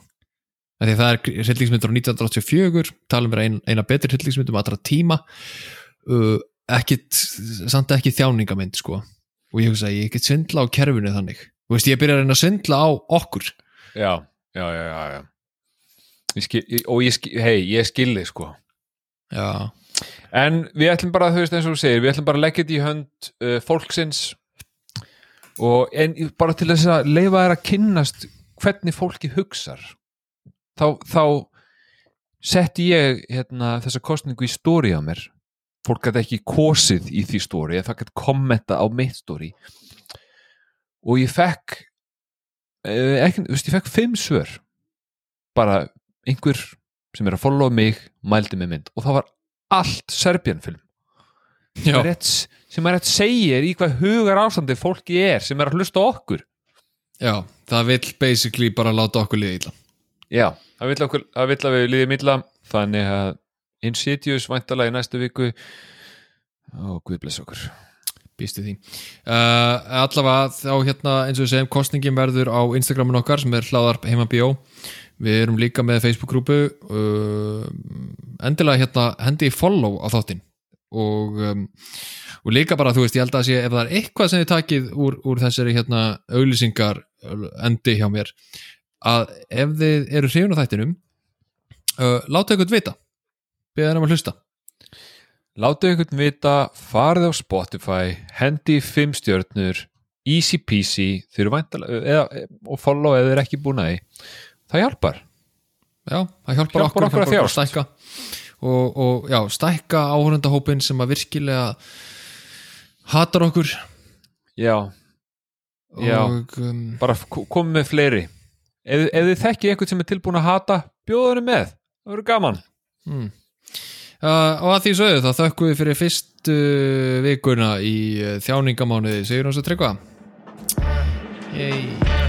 því að það er hryllingsmyndur á 1984 tala um vera ein, eina betri hryllingsmyndum allra tíma. Uh, ekkit, samt ekki þjáningamind sko og ég hugsa að ég get svindla á kerfinu þannig. Þú veist, ég byrja að reyna að svindla á okkur. já, já, já, já, já. Ég skil, og ég skil, hei, ég skilði sko Já, en við ætlum bara, þú veist eins og þú segir við ætlum bara að leggja þetta í hönd uh, fólksins og en bara til þess að leifa þær að kynnast hvernig fólki hugsar þá, þá setti ég hérna, þessa kostningu í stóri á mér fólk gæti ekki kosið í því stóri það gæti kommenta á mitt stóri og ég fekk uh, ekki, þú veist, ég fekk fimm svör. Bara einhver sem er að followa mig mældi með mynd. Og það var allt Serbian film. Já, rétt, sem er rétt segir í hvað hugar ástandi fólki er sem er að hlusta okkur. Já, það vill basically bara láta okkur liða illa. já, það vill, okkur, það vill að við líðum illa þannig að Insidious væntalega í næstu viku. Og Guð bless okkur. Býstu því. Uh, allavega þá hérna eins og við segjum kostningin verður á Instagramin okkar sem er hlaðarp heima bjó. Við erum líka með Facebook-grúpu uh, endilega hérna hendi follow á þáttinn. Og, um, og líka bara þú veist ég held að sé ef það er eitthvað sem þið takið úr, úr þessari hérna auglýsingar endi hjá mér að ef þið eru hrifun á þættinum uh, láta eitthvað vita beða þeim að hlusta Láttu einhvern vita, farið á Spotify, hendi fimm stjörnur, easy peasy, eða, og follow eða þeir ekki búin að því. Það hjálpar. Já, það hjálpar, Hjálpar okkur, okkur að þjást. stækka og, og já, stækka áhörendahópin sem að virkilega hatar okkur Já, Já. og um, bara komið með fleiri. Ef, ef þið þekkið einhvern sem er tilbúin að hata, bjóðu henni með. Það verður gaman. mm. Uh, og að því sögðu þá þökkum við fyrir fyrstu vikuna í uh, þjáningamánuði. Sigur að tryggva. Yey